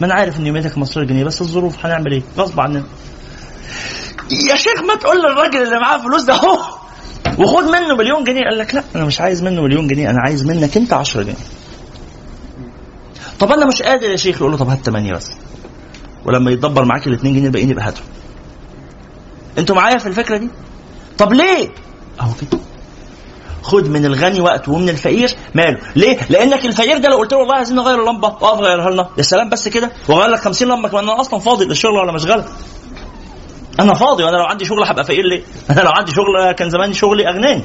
ما أنا عارف إن يوميتك 15 جنيه بس الظروف هنعمل إيه؟ غصب عننا. يا شيخ ما تقول للراجل اللي معاه فلوس ده اهو وخد منه مليون جنيه. قال لك لا أنا مش عايز منه مليون جنيه أنا عايز منك أنت 10 جنيه. طب أنا مش قادر يا شيخ. يقول له طب هات 8 بس. ولما يتدبر معاك ال 2 جنيه الباقيين يبقى هاتهم. أنتوا معايا في الفكرة دي؟ طب ليه؟ أهو كده. خد من الغني وقته ومن الفقير ماله. ليه؟ لأنك الفقير ده لو قلت له والله عايزين نغير اللمبة اقف غيرها لنا. يا سلام بس كده. واغير لك 50 لمبة كمان. أنا أصلا فاضي للشغل ولا مشغله أنا فاضي. وأنا لو عندي شغل هبقى فقير ليه؟ أنا لو عندي شغل كان زمان شغلي أغناني.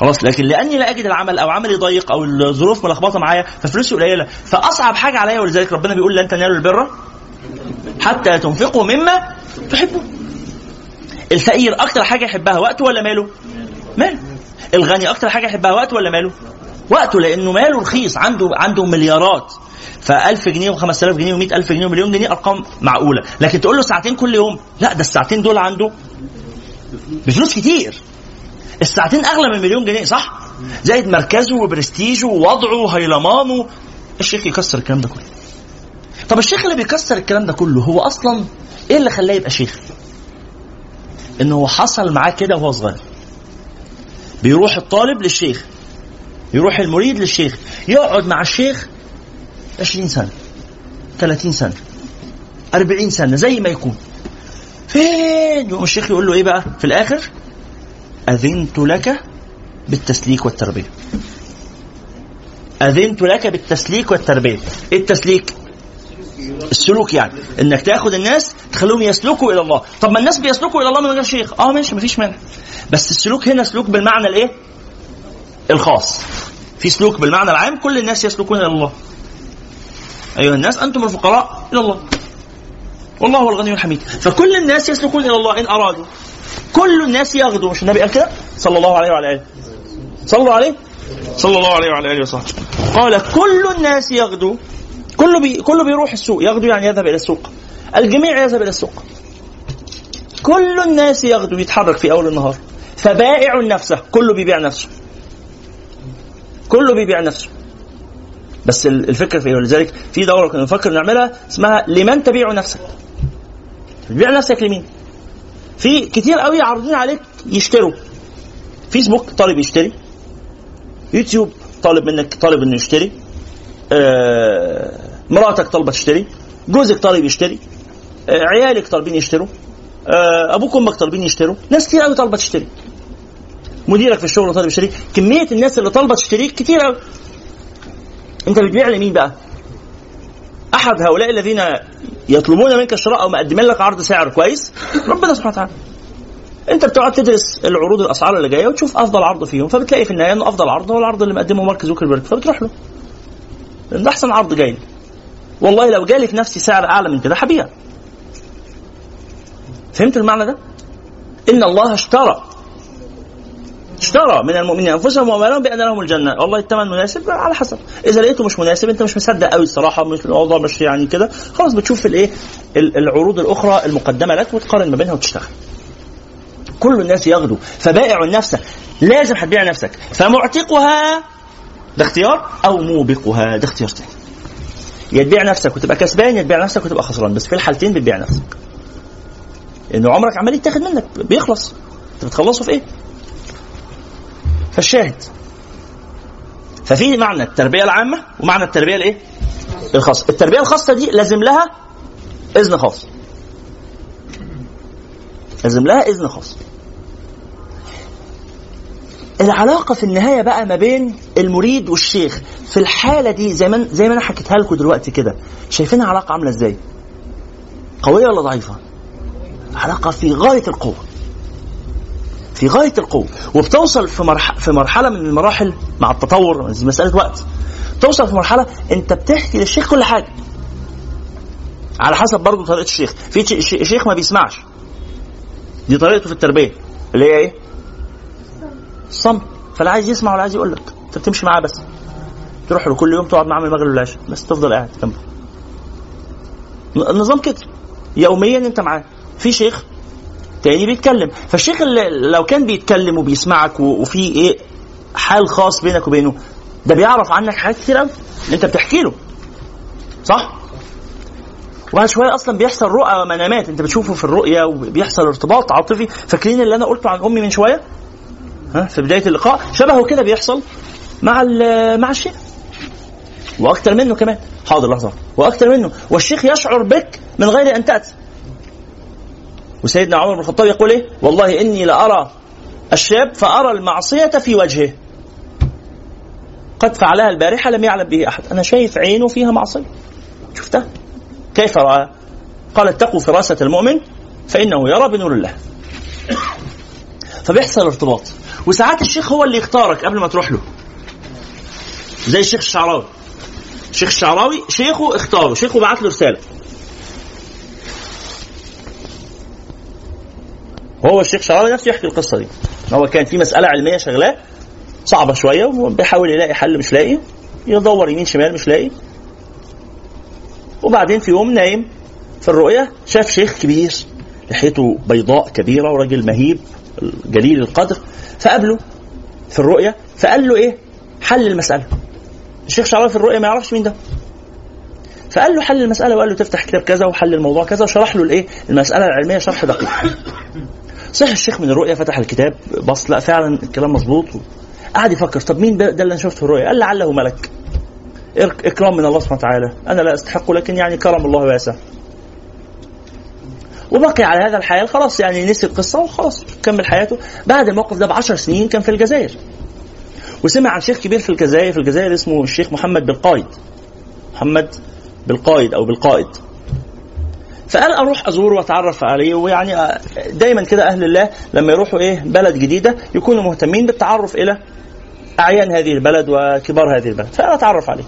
خلاص لكن لأني لا أجد العمل أو عملي ضيق أو الظروف ملخبطة معايا ففلوسي قليلة. فأصعب حاجة عليا ولذلك ربنا بيقول لن تنالوا البر حتى تنفقوا مما تحبون. الفقير أكتر حاجة يحبها وقته ولا ماله؟ ماله الغني أكتر حاجة يحبها وقته ولا ماله؟ وقته لأنه ماله رخيص عنده عنده مليارات. ف1000 جنيه و5000 جنيه و100000 جنيه ومليون جنيه أرقام معقولة. لكن تقول له ساعتين كل يوم لا ده الساعتين دول عنده بفلوس كتير. الساعتين اغلى من مليون جنيه صح؟ زائد مركزه وبرستيجه ووضعه وهيلمانه الشيخ يكسر الكلام ده كله. طب الشيخ اللي بيكسر الكلام ده كله هو أصلا إيه اللي خلاه يبقى شيخ؟ انه هو حصل معاه كده وهو صغير. بيروح الطالب للشيخ يروح المريد للشيخ يقعد مع الشيخ 20 سنة 30 سنة 40 سنة زي ما يكون. فين؟ يقوم الشيخ يقول له إيه بقى؟ في الآخر أذنت لك بالتسليك والتربية. أذنت لك بالتسليك والتربية. إيه التسليك؟ السلوك يعني. إنك تاخد الناس تخليهم يسلكوا إلى الله. طب ما الناس بيسلكوا إلى الله من غير شيخ؟ آه ماشي مفيش مانع. بس السلوك هنا سلوك بالمعنى الإيه؟ الخاص. في سلوك بالمعنى العام كل الناس يسلكون إلى الله. أيها الناس أنتم الفقراء إلى الله. والله هو الغني الحميد. فكل الناس يسلكون إلى الله إن أرادوا. كل الناس يغدو. مش النبي قال كده؟ صلى الله عليه وعلى آله. صلوا عليه؟ صلى الله عليه وعلى آله وصحبه. قال كل الناس يغدو. كله بي كله بيروح السوق. يغدو يعني يذهب إلى السوق. الجميع يذهب إلى السوق. كل الناس يغدو. يتحرك في أول النهار. فبائع نفسه. كله بيبيع نفسه. كله بيبيع نفسه. بس الفكرة في إيه؟ ولذلك في دورة كنا نفكر نعملها اسمها لمن تبيع نفسك. تبيع نفسك لمين؟ في كتير قوي عارضين عليك يشتروا. فيسبوك طالب يشتري. يوتيوب طالب منك طالب إنه يشتري. آه مراتك طالبة تشتري. جوزك طالب يشتري. آه عيالك طالبين يشتروا. آه أبوك وأمك طالبين يشتروا. ناس كتير قوي طالبة تشتري. مديرك في الشغل طالب يشتري. كمية الناس اللي طالبة تشتريك كتير قوي. أنت بتبيع لمين بقى؟ أحد هؤلاء الذين يطلبون منك الشراء أو مقدمين لك عرض سعر كويس؟ ربنا سبحانه وتعالى. أنت بتقعد تدرس العروض الأسعار اللي جاية وتشوف أفضل عرض فيهم فبتلاقي في النهاية إنه أفضل عرض هو العرض اللي مقدمه مارك زوكربيرج فبتروح له. لأن ده أحسن عرض جاي والله لو جالي في نفسي سعر أعلى من كده هبيع فهمت المعنى ده؟ إن الله اشترى اشترى من المؤمنين أنفسهم واموالهم بأن لهم الجنة. والله الثمن مناسب على حسب. إذا لقيته مش مناسب أنت مش مصدق قوي الصراحة مش الموضوع مش يعني كده. خلاص بتشوف الإيه؟ العروض الأخرى المقدمة لك وتقارن ما بينها وتشتغل. كل الناس يغدو. فبائع نفسه لازم هتبيع نفسك. فمعتقها ده اختيار أو موبقها ده اختيار تاني. يا تبيع نفسك وتبقى كسبان يا تبيع نفسك وتبقى خسران. بس في الحالتين بتبيع نفسك. لأنه عمرك عمال يتاخد منك بيخلص. أنت بتخلصه في إيه؟ فالشاهد. ففي معنى التربية العامة ومعنى التربية الإيه؟ الخاصة. التربية الخاصة دي لازم لها إذن خاص. لازم لها إذن خاص. العلاقة في النهاية بقى ما بين المريد والشيخ في الحالة دي زي ما زي ما أنا حكيتها لكم دلوقتي كده. شايفينها علاقه عاملة إزاي؟ قوية ولا ضعيفة؟ علاقه في غاية القوة. في غاية القوة وبتوصل في مرحله في مرحلة من المراحل مع التطور مسألة وقت. توصل في مرحلة أنت بتحكي للشيخ كل حاجة. على حسب برضه طريقة الشيخ. في شيخ ما بيسمعش. دي طريقته في التربية. اللي هي إيه؟ الصمت فلا عايز يسمع ولا عايز يقول لك. أنت بتمشي معاه بس. تروح له كل يوم تقعد معاه من المغرب للعشاء. بس تفضل قاعد. جنبه النظام كده. يوميا أنت معاه. في شيخ تاني بيتكلم. فالشيخ اللي لو كان بيتكلم وبيسمعك وفي إيه حال خاص بينك وبينه ده بيعرف عنك حاجات كتير قوي أنت بتحكي له. صح؟ وبعد شوية أصلا بيحصل رؤى ومنامات أنت بتشوفه في الرؤيا وبيحصل ارتباط عاطفي. فاكرين اللي أنا قلته عن أمي من شوية؟ ها في بداية اللقاء؟ شبهه كده بيحصل مع مع الشيخ. وأكثر منه كمان. حاضر لحظة. وأكثر منه. والشيخ يشعر بك من غير أن تأتي. وسيدنا عمر بن الخطاب يقول إيه؟ والله إني لأرى الشاب فأرى المعصية في وجهه. قد فعلها البارحة لم يعلم به أحد. أنا شايف عينه فيها معصية. شفتها؟ كيف رأى؟ قال اتقوا فراسه المؤمن فإنه يرى بنور الله. فبيحصل ارتباط. وساعات الشيخ هو اللي يختارك قبل ما تروح له. زي الشيخ الشعراوي. الشيخ الشعراوي شيخه اختاره. شيخه بعت له رسالة. هو الشيخ الشعراوي نفسه يحكي القصة دي. هو كان في مسألة علمية شغلاه صعبة شوية وبيحاول يلاقي حل مش لاقي يدور يمين شمال مش لاقي. وبعدين في يوم نايم في الرؤيا شاف شيخ كبير لحيته بيضاء كبيرة وراجل مهيب جليل القدر. فقابله في الرؤيا فقال له إيه؟ حل المسألة. الشيخ شعراوي في الرؤيا ما يعرفش مين ده. فقال له حل المسألة وقال له تفتح كتاب كذا وحل الموضوع كذا وشرح له الإيه؟ المسألة العلمية شرح دقيق. صح الشيخ من الرؤيا فتح الكتاب بص لا فعلا الكلام مظبوط. قعد يفكر طب مين ده, اللي أنا شفته في الرؤيا؟ قال لعله ملك. إكرام من الله سبحانه وتعالى. أنا لا استحقه لكن يعني كرم الله واسع. وبقي على هذا الحال خلاص يعني نسي القصة وخلاص كمل حياته. بعد الموقف ده بعشر سنين كان في الجزائر. وسمع عن شيخ كبير في الجزائر في الجزائر اسمه الشيخ محمد بالقايد محمد بالقايد أو بالقائد فقال أروح أزوره وأتعرف عليه ويعني دايما كده أهل الله لما يروحوا إيه بلد جديدة يكونوا مهتمين بالتعرف إلى أعيان هذه البلد وكبار هذه البلد. فانا أتعرف عليه.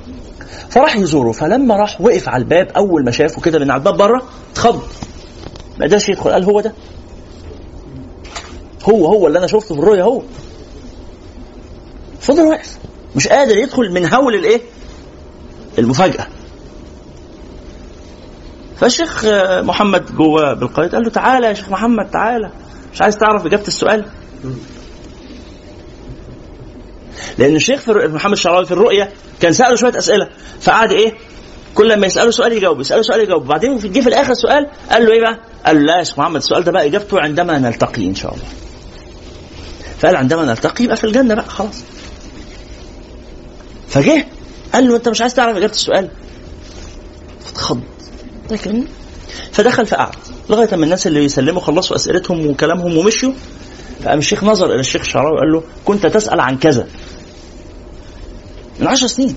فراح يزوره. فلما راح وقف على الباب أول ما شافه كده من على الباب بره اتخض ما قدرش يدخل. قال هو ده؟ هو هو اللي أنا شفته في الرؤيا هو. فضل واقف. مش قادر يدخل من هول الإيه؟ المفاجأة. فالشيخ آه، محمد جوه بالقائد قال له تعالى يا شيخ محمد تعالى مش عايز تعرف إجابة السؤال؟ لأن الشيخ في الرؤية- محمد الشعراوي في الرؤية كان سأله شوية أسئلة فقعد إيه؟ كل ما يسأله سؤال يجاوب يسأله سؤال يجاوب. وبعدين في جه في الآخر سؤال قال له إيه بقى؟ قال له لا يا شيخ محمد السؤال ده بقى إجابته عندما نلتقي إن شاء الله. فقال عندما نلتقي يبقى في الجنة بقى خلاص. فجه قال له أنت مش عايز تعرف إجابة السؤال؟ فاتخض لكن فدخل فقعد لغاية ما الناس اللي يسلموا خلصوا أسئلتهم وكلامهم ومشوا فقام الشيخ نظر إلى الشيخ الشعراوي وقال له كنت تسأل عن كذا. من عشر سنين.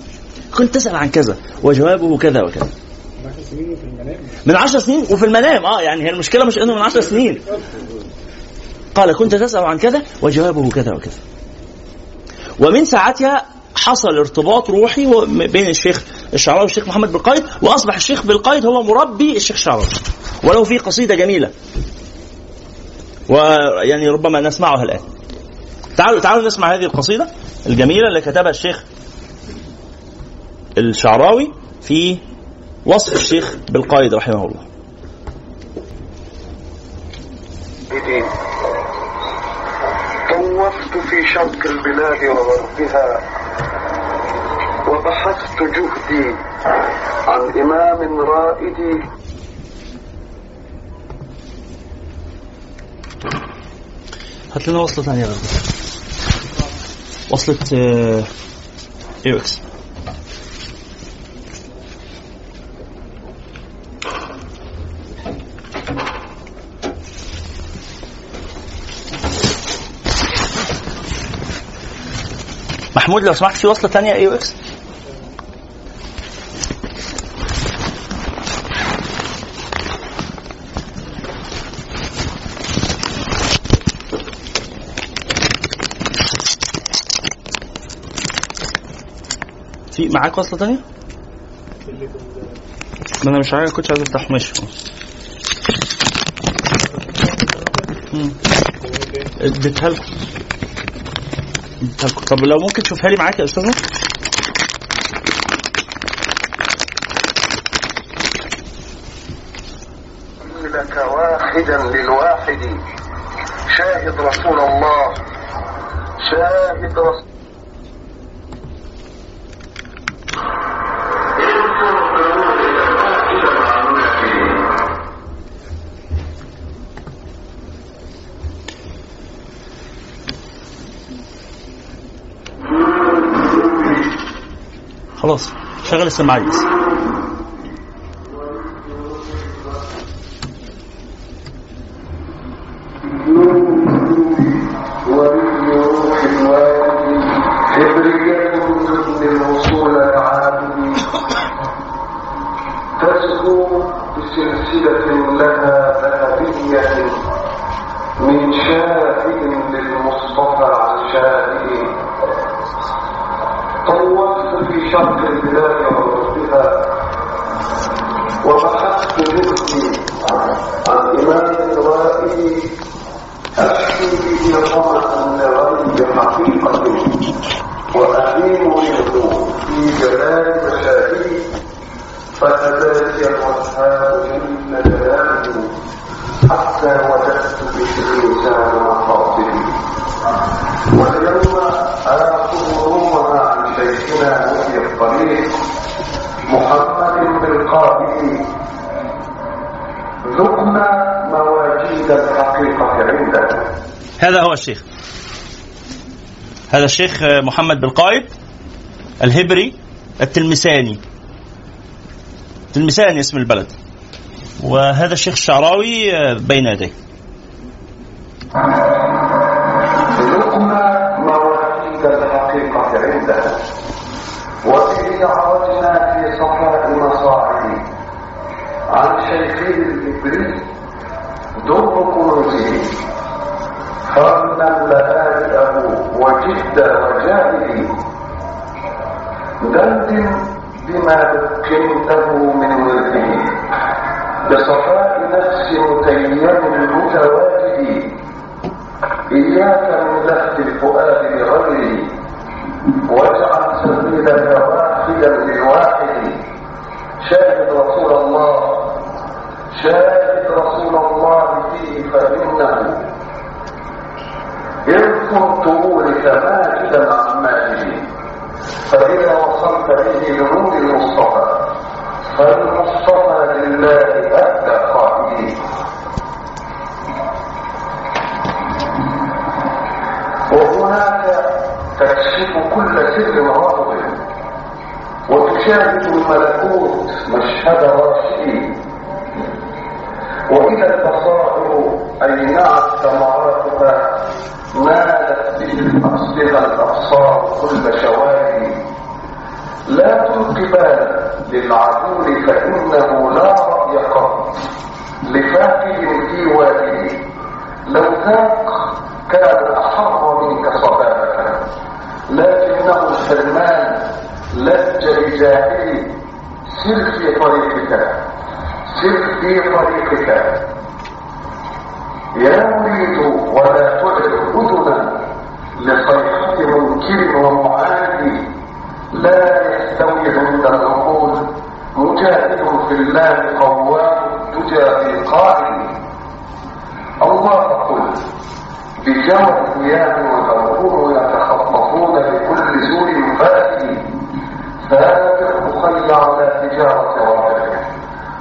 كنت تسأل عن كذا. وجوابه كذا وكذا. من 10 سنين وفي المنام. آه يعني هي المشكلة مش إنه من عشر سنين. قال كنت تسأل عن كذا. وجوابه كذا وكذا. ومن ساعتها حصل ارتباط روحي بين الشيخ الشعراوي والشيخ محمد بالقايد وأصبح الشيخ بالقايد هو مربي الشيخ الشعراوي. وله في قصيدة جميلة. ويعني ربما نسمعها الآن. تعالوا تعالوا نسمع هذه القصيدة الجميلة اللي كتبها الشيخ الشعراوي في وصف الشيخ بالقايد رحمه الله. طوفت في شرق البلاد وغربها وبحثت جهدي عن إمام رائد هات لنا وصلة ثانية دي. وصلة آه، ايو إكس محمود لو سمحت في وصلة ثانية ايو إكس في معاك وصلة ثانية؟ ما أنا مش عارف كنتش عايز أفتح ماشي. اديتها لكم. طب لو ممكن تشوفها لي معاك يا أستاذ لك واحدا للواحد. شاهد رسول الله. شاهد رسول شغل السماعات هذا الشيخ محمد بالقائد الهبري التلمساني. تلمساني اسم البلد. وهذا الشيخ الشعراوي بين يديه. وهناك تكشف كل سر غاضب وتشاهد الملكوت مشهد راشدين وإذا البصائر أينعت ثمراتها مالت به الأصلها الأبصار كل شواهد. لا تلقي بال للعدول فإنه لا رأي قط. لفاقد في واديه لو ذاق كان لج بجاهلي سر في طريقك. سر في طريقك. يا مريد ولا تعد أذنا لصيحة منكر ومعادي لا يستوي عند العقول. مجاهد في الله قوام الدجى في قائل الله قل بجمع قيام فاتح خي على تجارة رابح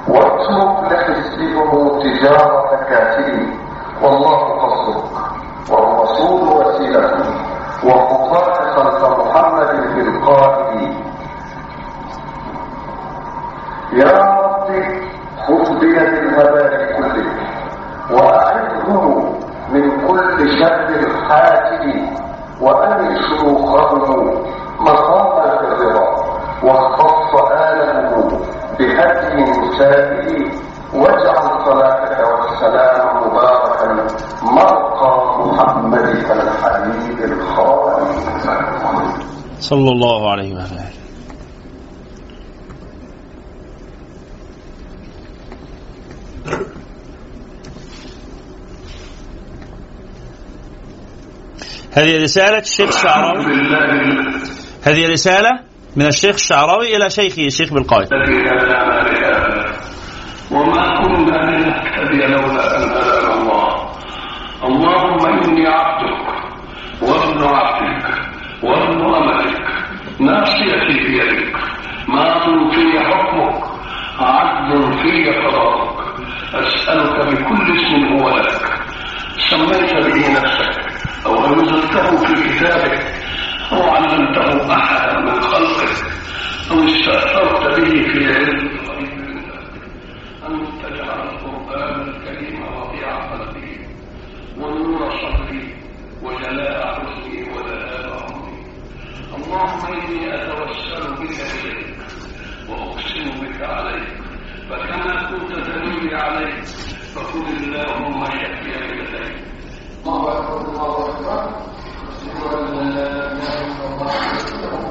واترك لحزبهم تجارة كاتب والله قصدك والرسول وسيلته وخطاك خلف محمد بالقائد يا سائل واجعل صلاتك والسلام مباركا مرقى محمدك الحبيب الخالد صلى الله عليه وسلم. هذه رسالة الشيخ الشعراوي. هذه رسالة من الشيخ الشعراوي إلى شيخه الشيخ بالقائد في قضاءك أسألك بكل اسم هو لك. سميت به نفسك أو أنزلته في كتابك أو علمته احدا من خلقك أو استأثرت به في علم أن تجعل القرآن الكريم قلبي ونور صدري وجلاء حزني اللهم إني أتوسل بك إليك وأقسم بك عليك. فكما كنت تنوي عليه. فقل اللهم يحيى اليك الله اكبر الله اكبر اشهد ان لا اله الا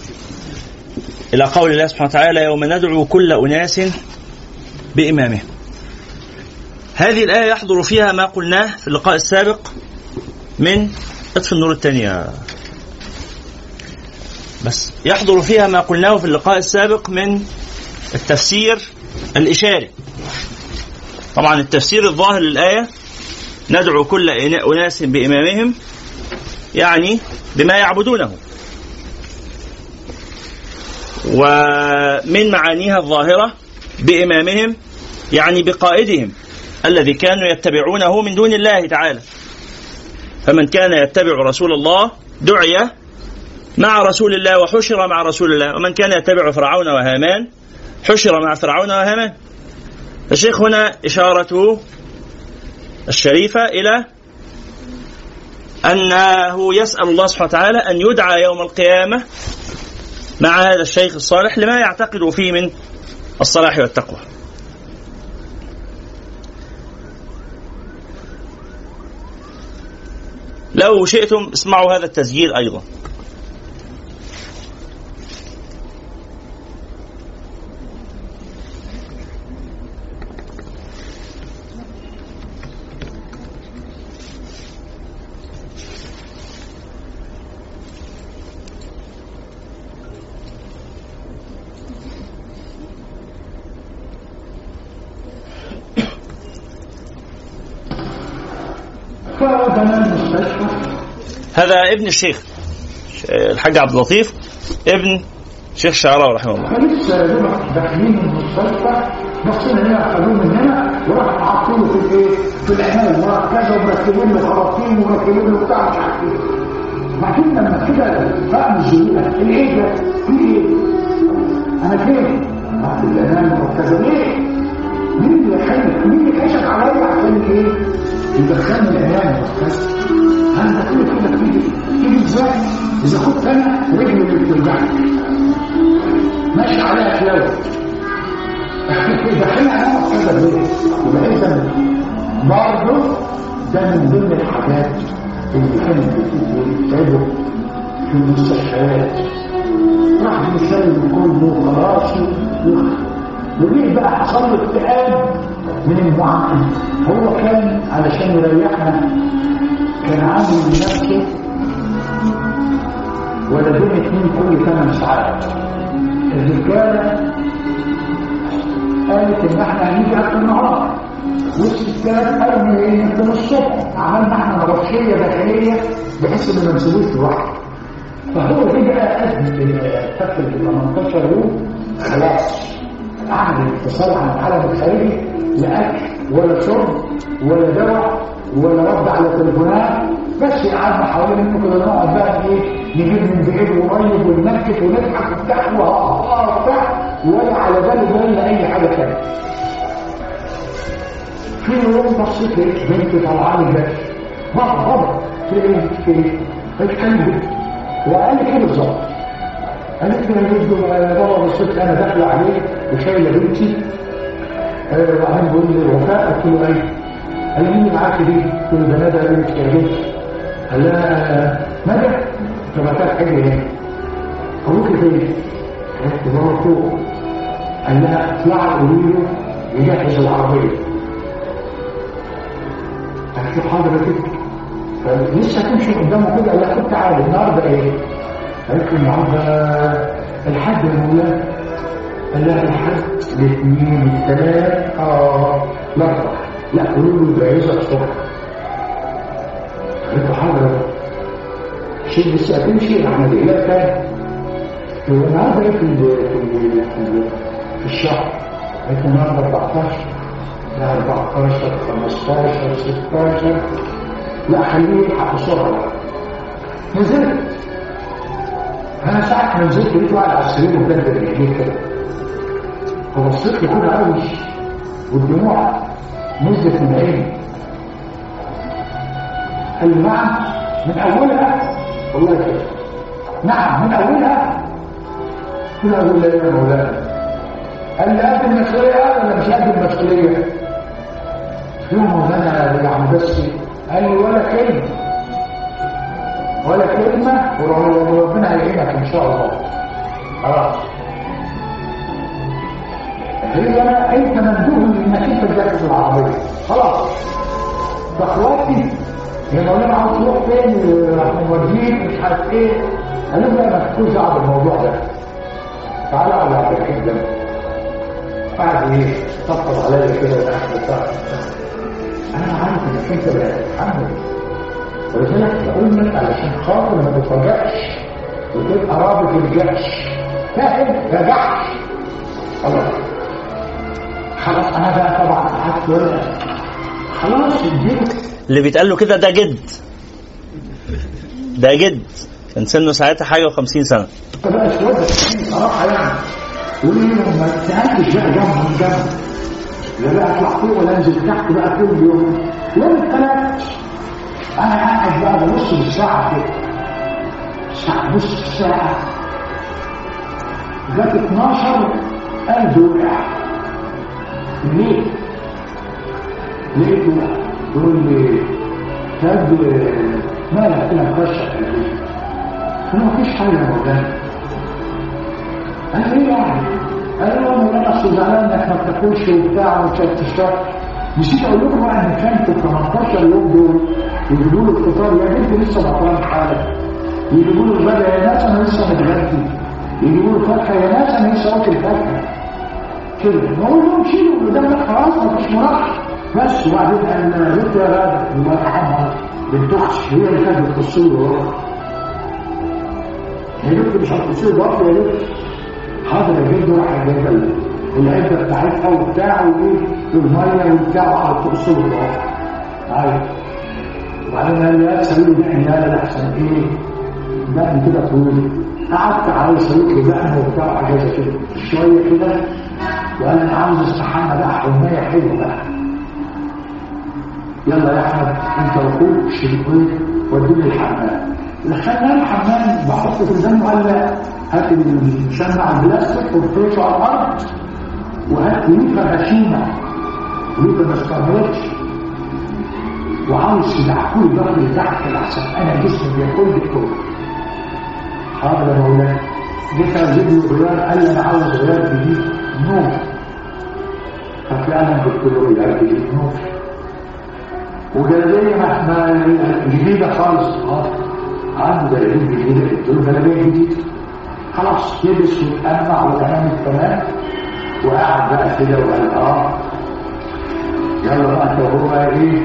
إلى قول الله سبحانه وتعالى يوم ندعو كل أناس بإمامهم هذه الآية يحضر فيها ما قلناه في اللقاء السابق من اطفي النور الثانية بس يحضر فيها ما قلناه في اللقاء السابق من التفسير الإشاري. طبعا التفسير الظاهر للآية ندعو كل أناس بإمامهم يعني بما يعبدونه. ومن معانيها الظاهرة بإمامهم يعني بقائدهم الذي كانوا يتبعونه من دون الله تعالى. فمن كان يتبع رسول الله دعي مع رسول الله وحشر مع رسول الله. ومن كان يتبع فرعون وهامان حشر مع فرعون وهامان. الشيخ هنا إشارته الشريفة إلى أنه يسأل الله سبحانه وتعالى أن يدعى يوم القيامة مع هذا الشيخ الصالح لما يعتقد فيه من الصلاح والتقوى. لو شئتم اسمعوا هذا التسجيل أيضا. هذا ابن الشيخ الحاج عبد اللطيف ابن شيخ شعراوي رحمه الله دوبك داخلين المستشفى هنا خدوه من هنا حاطينه في الإيه؟ في له له بتاع مش عارف إيه. بعدين لما كده فهم الايه ده؟ في إيه؟ أنا فين؟ في العنايه المركزه ليه؟ مين اللي حلف؟ مين اللي كشف عليا عشان إيه؟ يدخلني العنايه المركزه. أنا كل كده تيجي تيجي إزاي؟ اذا كنت أنا رجلي اللي بتوجعني ماشي عليها كلاوي داخلين على مركزه ليه؟ يبقى اذا برضه ده من ضمن الحاجات اللي كانت بتتعبه في المستشفيات راح يسلم كله خلاص وليه بقى حصل له اكتئاب من المعامله هو كان علشان يريحنا كان عامل لنفسه ولدين اتنين كل ثمان ساعات. الرجالة قالت إن إحنا هنيجي اخر النهار والستات قالوا إيه من الصبح عملنا إحنا نبطشيه داخلية بحيث إن ما نسيبوش لوحده فهو بقى ازمه فتره ال 18 يوم. خلاص. عمل انفصال عن العالم الخارجي. لا أكل ولا شرب ولا دواء. ولا رد على تليفونات بس قعدنا حوالين انه كده نقعد بقى إيه نجيب من بعيد وقريب وننكت ونضحك وبتاع وبتاع ولا على باله بالنا أي حاجة ثانية في يوم بصيت لقيت بنت لي بس بابا بابا في إيه؟ في إيه اتكلم وقال لي كده بالظبط قالت لي يا بابا بصيت أنا داخله عليه وشايلة بنتي. آه، وبعدين بيقول لي وفاء قلت له إيه؟ قال لي معاك دي؟ ده ندى قال لي جدو قال لها ندى طب هتاك حاجة هنا أبوك فين؟ قالت بابا فوق. قال لها اطلعي قولي له يجهز العربيه قالت له حضرتك فلسه تمشي قدامه كده. قال لها عارف النهارده إيه؟ قالت له النهارده الحد يا قال لها الحد الاثنين الثلاث آه الاربع لا قولوا له جايزه الصبح له حضرتك شيء لسه هتمشي إحنا الاله تاني هو إيه في في في ال- في الشهر. له النهارده 14 لا 14 15 16 لا خليه يلحق بسرعة. نزلت. أنا ساعة ما نزلت لقيت واحد على السرير مبدل رجليه كده. فبصيت كده قوي والدموع. من عيني قال نعم من أولها؟ والله كده نعم من قلت له أقول إيه يا مولانا قال لي قد المسؤولية؟ ولا مش قد المسؤولية. قلت له مولانا يا عم بس قال لي ولا كلمة؟ ولا كلمة وربنا هيعينك إن شاء الله. خلاص. هي انت مندوب انك انت تجهز العربيه خلاص. ده أخواتي يا مولانا عاوز تروح فين؟ راح نوديك مش عارف إيه. قالوا لي ما تكونش دعوه بالموضوع ده. تعالى على عبد الحكيم ده. قعد إيه؟ طبطب عليا كده. أنا عارف إنك أنت بتتحمل ولذلك بقول لك علشان خاطر ما تتفاجئش وتبقى رابط الجأش فاهم؟ يا جحش خلاص. خلاص أنا بقى طبعا قعدت خلاص اللي بيتقال له كده ده جد. ده جد. كان سنه ساعتها حاجة و50 سنة. بقى شوية صراحة يعني. وليه ما سالتش بقى جنب من جنب لا بقى أطلع فوق ولا أنزل تحت بقى كل يوم؟ يوم الثلاث أنا قاعد بقى ببص بالساعة كده. الساعة بص الساعة. جت 12 قلبي وقع. ليه؟ لقيته بقى يقول لي شاب مالك في البيت قلت له مفيش حاجة يا مولانا قال إيه يعني؟ قال له مولانا اصل زعلان إنك ما بتاكلش وبتاع ومش بتشتغل نسيت أقول لكم بقى ان كان في ال 18 يوم دول يجيبوا له الفطار يا بنت لسه بطلان حالك يجيبوا له الغدا يا ناس أنا لسه متغدي يجيبوا له فاكهه يا ناس أنا لسه واكل فاكهة. كده. نقول لهم شيلوا قدامك خلاص مفيش مراحل. بس وبعدين أنا قلت يا يرحمها بنت أختي هي اللي كانت بتبص لي ورا هي بنت مش هتبص لي ورا يا بنت حاضر يا بنت راح جايبه ال- العدة بتاعتها وبتاع وإيه؟ والمية وبتاع وقعدت تبص لي ورا عارف وبعدين قال لي يا سوي ده لا لا أحسن. إيه؟ دقن كده طويل قعدت أسوي لي دقن وبتاع حاجة زي كده. شوية كده. وقال أنا عاوز استحمى بقى حمايه حلوة بقى. يلا يا أحمد أنت وأخوك شريكين ودوني الحمام. دخلنا الحمام بحط في الزن لا هات المشمع البلاستيك وفرشة على الأرض وهات ليفه غشيمة. ليفه ما استعملتش وعاوز يدعكوا لي ضغط لتحت الاحسن أنا جسمي بياكل كله حاضر يا مولانا. جيت أجيب له غيار قال لي أنا عاوز غيار جديد. نور ففعلا قلت له غيار جديد نور وجلابيه ما ما- جديدة خالص. عنده جلابيه جديدة قلت له جلابيه جديده خلاص لبس واتقمع وتمام التمام وقعد بقى كده وقال آه يلا بقى أنت وهو بقى إيه؟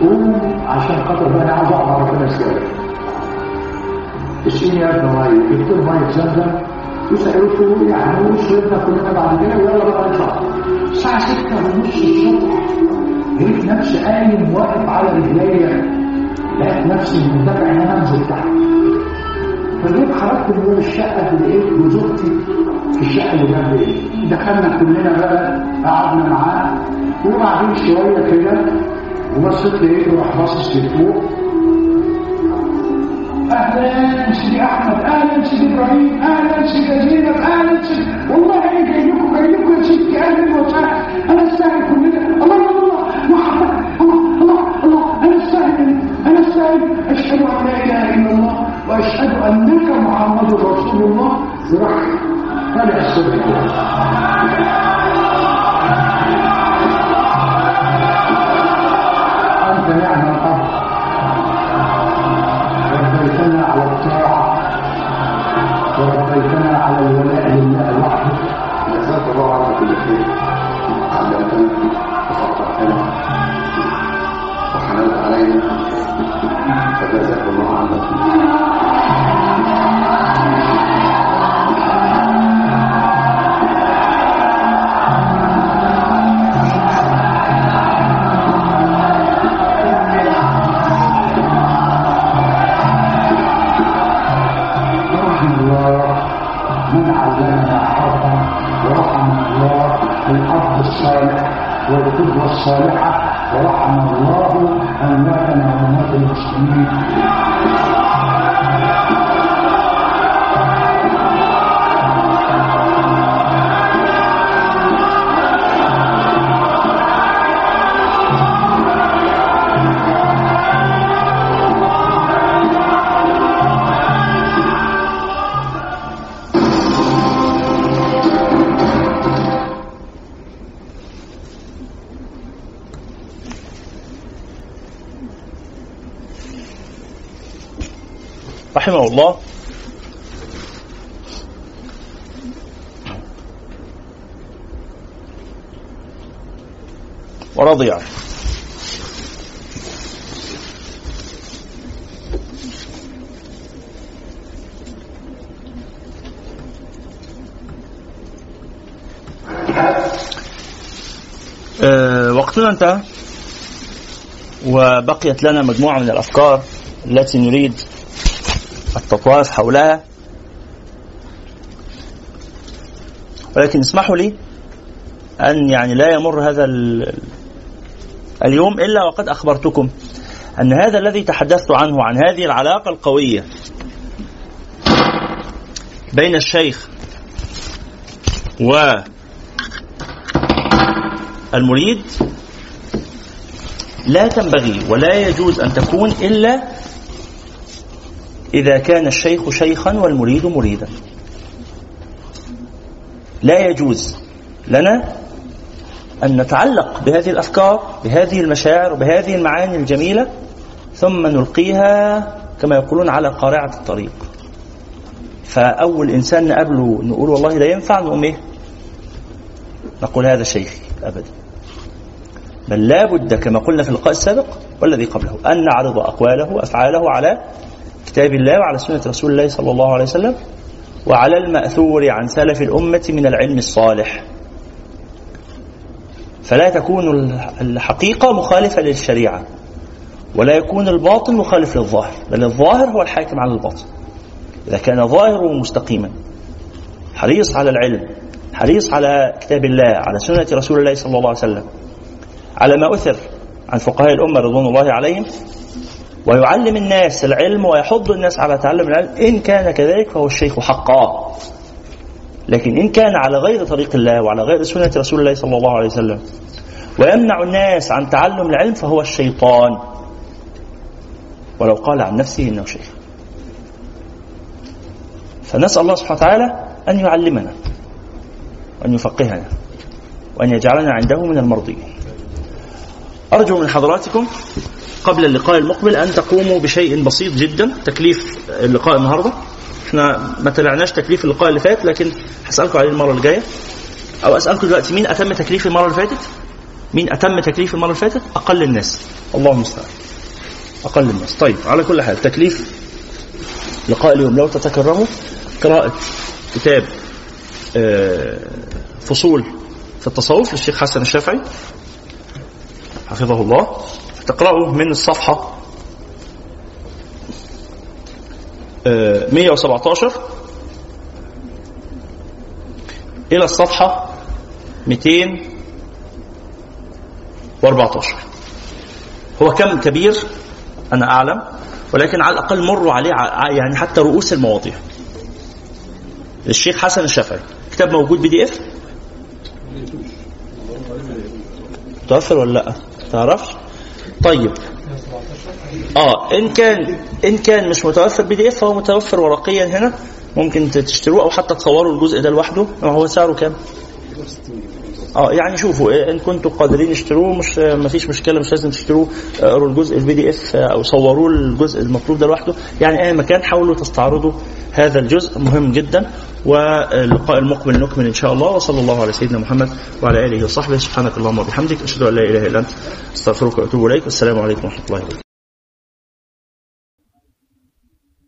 قوم عشان خاطر بقى أنا عاوز اقعد ربنا سوا اسقيني يا ابن ميه جبت له ميه زمزم وسالته يعني وشربنا كلنا بعد كده؟ ويلا بقى نطلع. الساعة 6 ونص الصبح. لقيت نفسي قايم واقف على رجليا لقيت نفسي مندفع إن أنا أنزل تحت. فجيت خرجت من باب الشقة لقيت جوزتي في الشقة اللي جنبي. دخلنا كلنا بقى قعدنا معاه وبعدين شوية كده وبصيت لقيته راح باصص لفوق. أهلا سيدي أحمد أهلا سيدي إبراهيم أهلا سيدي زينب أهلا سيدي والله أنا جاي لكم يا ستي أهلا وسهلا أنا استاهل كلنا. الله الله الله. محمد. الله الله الله. أنا استاهل أنا استاهل أشهد أن لا إله إلا الله وأشهد أنك محمد رسول الله. الصبح كده الله. ورضي عنه. آه، وقتنا انتهى. وبقيت لنا مجموعة من الأفكار التي نريد التطواف حولها. ولكن اسمحوا لي أن يعني لا يمر هذا ال- اليوم إلا وقد أخبرتكم أن هذا الذي تحدثت عنه عن هذه العلاقة القوية بين الشيخ والمريد لا تنبغي ولا يجوز أن تكون إلا إذا كان الشيخ شيخا والمريد مريدا. لا يجوز لنا أن نتعلق بهذه الأفكار بهذه المشاعر وبهذه المعاني الجميلة ثم نلقيها كما يقولون على قارعة الطريق. فأول إنسان نقابله نقول والله لا ينفع نقوم إيه نقول هذا شيخي أبدا. بل لا بد كما قلنا في اللقاء السابق والذي قبله أن نعرض أقواله وأفعاله على كتاب الله وعلى سنة رسول الله صلى الله عليه وسلم وعلى المأثور عن سلف الأمة من العلم الصالح. فلا تكون الحقيقة مخالفة للشريعة ولا يكون الباطن مخالف للظاهر بل الظاهر هو الحاكم على الباطن. إذا كان ظاهره مستقيما حريص على العلم حريص على كتاب الله على سنة رسول الله صلى الله عليه وسلم على ما أثر عن فقهاء الأمة رضوان الله عليهم ويعلم الناس العلم ويحض الناس على تعلم العلم. إن كان كذلك فهو الشيخ حقا. لكن إن كان على غير طريق الله وعلى غير سنة رسول الله صلى الله عليه وسلم ويمنع الناس عن تعلم العلم فهو الشيطان. ولو قال عن نفسه إنه شيخ. فنسأل الله سبحانه وتعالى أن يعلمنا وأن يفقهنا وأن يجعلنا عنده من المرضيين. أرجو من حضراتكم قبل اللقاء المقبل أن تقوموا بشيء بسيط جدا تكليف اللقاء النهارده. إحنا ما تابعناش تكليف اللقاء اللي فات لكن هسألكم عليه المرة الجايه أو أسألكم دلوقتي مين أتم تكليف المرة اللي فاتت؟ مين أتم تكليف المرة اللي فاتت؟ أقل الناس. الله المستعان. أقل الناس. طيب على كل حال تكليف لقاء اليوم. لو تتكرموا قراءة كتاب آه، فصول في التصوف للشيخ حسن الشافعي حفظه الله. تقرأه من الصفحة آه، 117 إلى الصفحة 214 هو كم كبير؟ أنا أعلم ولكن على الأقل مروا عليه يعني حتى رؤوس المواضيع. الشيخ حسن الشافعي كتاب موجود PDF؟ متوفر ولا لأ؟ تعرفش؟ طيب. آه إن كان إن كان مش متوفر PDF فهو متوفر ورقيا هنا. ممكن تشتروه أو حتى تصوروا الجزء ده لوحده. هو سعره كام؟ آه يعني شوفوا إيه، إن كنتوا قادرين اشتروه مش ما فيش مشكلة مش لازم تشتروه. اقروا الجزء ال PDF أو صوروه الجزء المطلوب ده لوحده. يعني أي مكان حاولوا تستعرضوا هذا الجزء مهم جدا. واللقاء المقبل نكمل إن شاء الله. وصلى الله على سيدنا محمد وعلى آله وصحبه. سبحانك اللهم وبحمدك أشهد أن لا إله إلا أنت أستغفرك وأتوب إليك. والسلام عليكم ورحمة الله وبركاته.